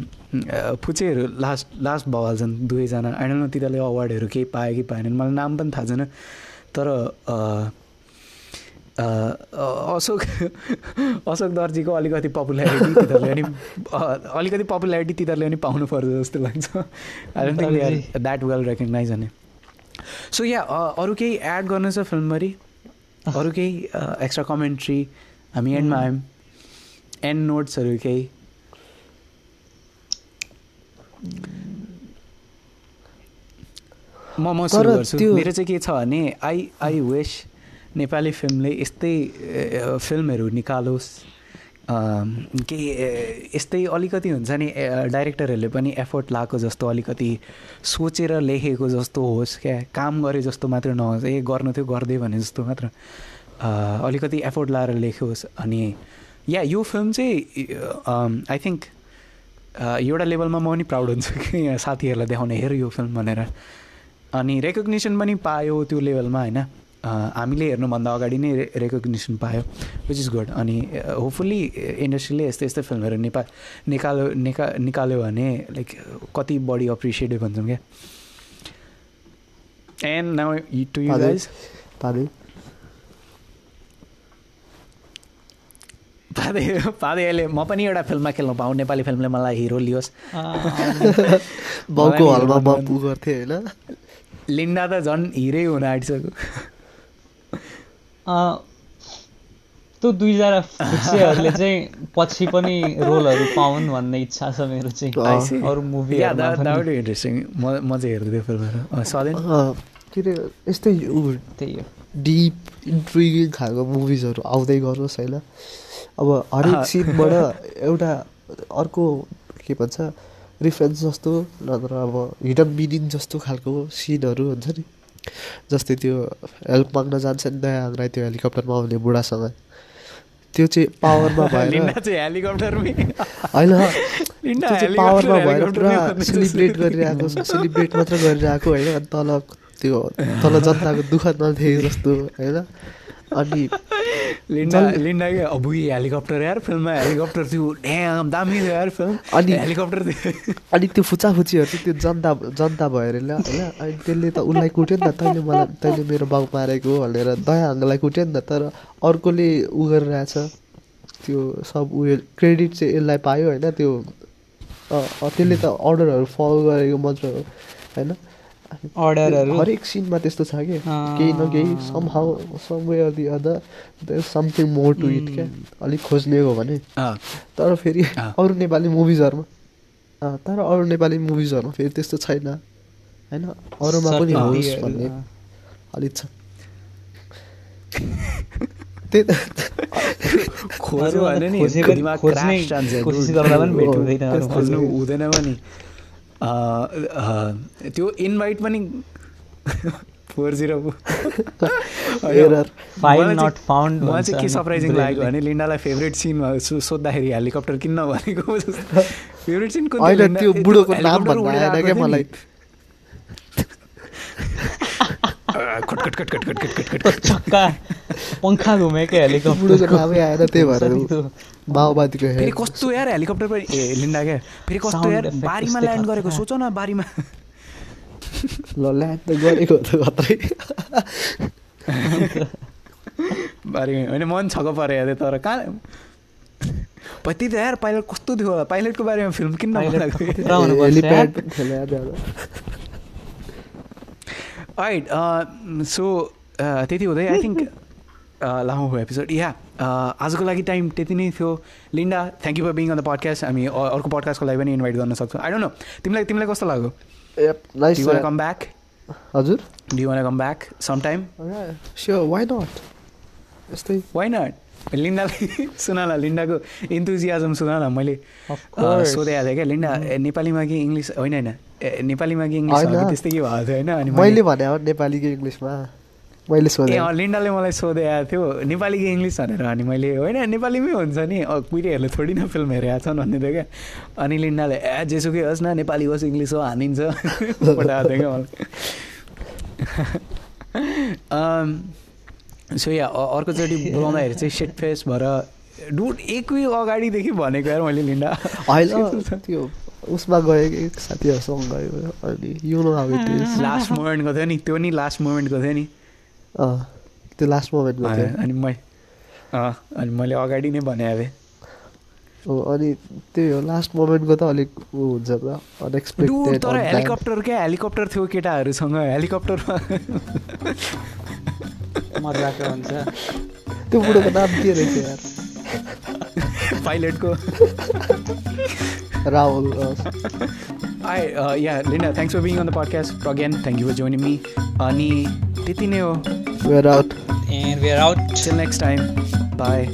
Speaker 1: फुचेहरू लास्ट लास्ट भइहाल्छन् दुवैजना। आइडल न तिनीहरूले अवार्डहरू केही पायो कि पाएनन्। मलाई नाम पनि थाहा छैन। तर अशोक अशोक दर्जीको अलिकति पपुलारिटी तिनीहरूले अनि अलिकति पपुलारिटी तिनीहरूले पनि पाउनु पर्छ जस्तो लाग्छ। I don't think. That well recognize भने सो या अरू केही एड गर्नु छ फिल्मभरि अरू केही एक्स्ट्रा कमेन्ट्री हामी एन्डमा आयौँ एन्ड नोट्सहरू केही? म म सुरु गर्छु मेरो चाहिँ के छ भने आई आई विस नेपाली फिल्मले यस्तै फिल्महरू निकालोस्। केही यस्तै अलिकति हुन्छ नि डाइरेक्टरहरूले पनि एफोर्ट लाएको जस्तो अलिकति सोचेर लेखेको जस्तो होस् क्या काम गरे जस्तो मात्र नहोस् ए गर्नु थियो गरिदियो भने जस्तो मात्र अलिकति एफोर्ट लाएर लेखोस् अनि या यो फिल्म चाहिँ आई थिङ्क एउटा लेभलमा म पनि प्राउड हुन्छु कि साथीहरूलाई देखाउने हेर यो फिल्म भनेर अनि रेकग्निसन पनि पायो त्यो लेभलमा होइन। हामीले हेर्नुभन्दा अगाडि नै रेकग्निसन पायो विच इज गुड अनि होपफुल्ली इन्डस्ट्रीले यस्तै यस्तै फिल्महरू नेपाल निकाल्यो निका निकाल्यो भने लाइक कति बढी अप्रिसिएटिभ हुन्छौँ क्या and now to you. Guys
Speaker 3: पाँदै
Speaker 1: पादे पादे अहिले म पनि एउटा फिल्ममा खेल्नु पाऊँ नेपाली फिल्मले मलाई हिरो लियोस्।
Speaker 3: बाउको
Speaker 1: मलाई
Speaker 3: हलमा
Speaker 1: हिरो
Speaker 3: बम्पु गर्थेँ होइन?
Speaker 1: लिन्डा त झन् हिरै हुन आँटिसक्यो।
Speaker 2: त्यो दुईजना फुच्चेहरूले चाहिँ पछि पनि रोलहरू पाउन् भन्ने इच्छा छ मेरो चाहिँ. अरू
Speaker 1: द्याट इन्ट्रेस्टिङ म म चाहिँ हेर्दै
Speaker 3: के अरे यस्तै
Speaker 2: त्यही हो।
Speaker 3: डिप इन्ट्रिगिङ खालको मुभिजहरू आउँदै गरोस् होइन अब हरेक। सिनबाट एउटा अर्को के भन्छ रिफरेन्स जस्तो नत्र अब हिडन मिनिङ जस्तो खालको सिनहरू हुन्छ नि। जस्तै त्यो हेल्प माग्न जान्छ नि दया राई त्यो हेलिकप्टरमा आउने बुढासँग। त्यो चाहिँ पावरमा भएर होइन त्यो चाहिँ पावरमा भएर पुरा। सेलिब्रेट गरिरहेको सेलिब्रेट मात्र गरिरहेको होइन अनि तल त्यो तल जनताको दुःख नदेखेको जस्तो होइन? अनि
Speaker 1: लिन्डा लिन्डा क्या अबुई हेलिकप्टर यार फिल्ममा हेलिकप्टर थियो। ड्याम दामी थियो यार फिल्म
Speaker 3: अनि-
Speaker 1: हेलिकप्टर थियो।
Speaker 3: अनि त्यो फुचाफुचीहरू चाहिँ त्यो जनता जनता भएर ल होइन? अनि त्यसले त उसलाई कुट्यो नि त तैँले मलाई तैँले मेरो बाउ मारेको भनेर दयाहरूलाई कुट्यो नि त तर अर्कोले उ गरिरहेछ। त्यो सब उयो क्रेडिट चाहिँ यसलाई पायो होइन? त्यो त्यसले त अर्डरहरू फलो गरेको मजा हो होइन?
Speaker 2: अर्डरहरू
Speaker 3: हरेक सिनमा त्यस्तो छ कि। केही न केही somehow some way or the other there something more to it क्या? अलिक खोज्ने हो भने।
Speaker 1: अँ,
Speaker 3: तर फेरि। अरू नेपाली मुभिजहरूमा अँ, तर अरू नेपाली मुभिजहरूमा फेरि त्यस्तो छैन। होइन? अरूमा पनि होस् भन्ने। अलिक छ। त्यही त।
Speaker 1: खोज्यो भने नि
Speaker 2: खोजेको-
Speaker 1: दिमाग
Speaker 2: खोज्ने कोसिस. गर्दा पनि भेट हुँदैन।
Speaker 1: खोज्नु हुँदैन पनि। त्यो इन्भाइट पनि फोर जिरो मलाई चाहिँ के सरप्राइजिङ। लाग्यो भने लिन्डालाई फेभरेट सिनमा सोद्धाखेरि हेलिकप्टर किन्न भनेको फेभरेट सिन
Speaker 2: छक्का पङ्खा घुमेको हेलिकप्टर
Speaker 1: फेरि कस्तो यार हेलिकप्टर पनि ए क्या फेरि कस्तो यार बारीमा ल्यान्ड गरेको। सोच न बारीमा
Speaker 3: ल ल्यान्ड त गरेको त
Speaker 1: बारीमा होइन मन छक्क पऱ्यो यार तर कहाँ त्यही त यार पाइलट कस्तो थियो पाइलटको बारेमा फिल्म किन्न
Speaker 2: Pilot
Speaker 1: बनाएको
Speaker 2: खतरा हुनुपर्छ
Speaker 3: हेलिप्याड
Speaker 2: यार।
Speaker 3: पनि थियो याद आएर।
Speaker 1: राइट सो uh, त्यति हुँदै आई थिङ्क लामो भयो एपिसोड या आजको लागि टाइम त्यति नै थियो। Linda thank you for being on the podcast हामी अर्को पडकास्टको लागि पनि इन्भाइट गर्न सक्छौँ। आई डोन्ट नो तिमीलाई तिमीलाई कस्तो लाग्यो?
Speaker 3: Uh,
Speaker 1: कम ब्याक
Speaker 3: हजुर।
Speaker 1: Do want come back some time
Speaker 3: sure why not यस्तै
Speaker 1: वाइ नट लिन्डालाई सुन न लिन्डाको इन्थुजियाजम सुन न मैले. सोधेको थिएँ क्या लिन्डा ए, नेपालीमा कि इङ्ग्लिस होइन होइन। नेपालीमा कि इङ्ग्लिस। त्यस्तै के भएको थियो होइन? अनि
Speaker 3: मैले भने नेपाली कि इङ्ग्लिसमा? मैले सोधेँ।
Speaker 1: लिन्डाले मलाई सोधेको थियो नेपाली कि इङ्ग्लिस भनेर। अनि मैले होइन नेपालीमै हुन्छ नि। कुहिरेहरूले थोरै न फिल्म हेरेका छन् भन्ने थियो क्या। अनि लिन्डाले ए जेसुकै होस् न नेपाली होस् इङ्ग्लिस हो हानिन्छ पठाएको थियो क्या मलाई। सो या अर्कोचोटि बोलाउँदाखेरि चाहिँ सेट फेस भएर डुड एक विक अगाडिदेखि भनेको यार मैले लिन्डा।
Speaker 3: त्यो उसमा गयो कि साथीहरूसँग गयो अनि you know how it is
Speaker 1: last मोमेन्टको थियो नि त्यो नि लास्ट मोमेन्टको थियो नि।
Speaker 3: अँ त्यो लास्ट मोमेन्टमा थियो
Speaker 1: अनि मै अँ अनि मैले अगाडि नै भने
Speaker 3: हो अनि त्यही हो लास्ट मोमेन्टको त अलिक ऊ हुन्छ त अनएक्सपेक्टेड
Speaker 1: तर हेलिकप्टर क्या हेलिकप्टर थियो केटाहरूसँग हेलिकप्टरमा।
Speaker 2: मजाको हुन्छ।
Speaker 3: त्यो बुढोको नाम के रहेछ यार?
Speaker 1: पाइलटको।
Speaker 3: Raul.
Speaker 1: Uh. Hi, uh, yeah, Linda, thanks for being on the podcast again. Thank you for joining me. Ani, titineo.
Speaker 3: We're out.
Speaker 2: And we're out.
Speaker 1: Till next time. Bye.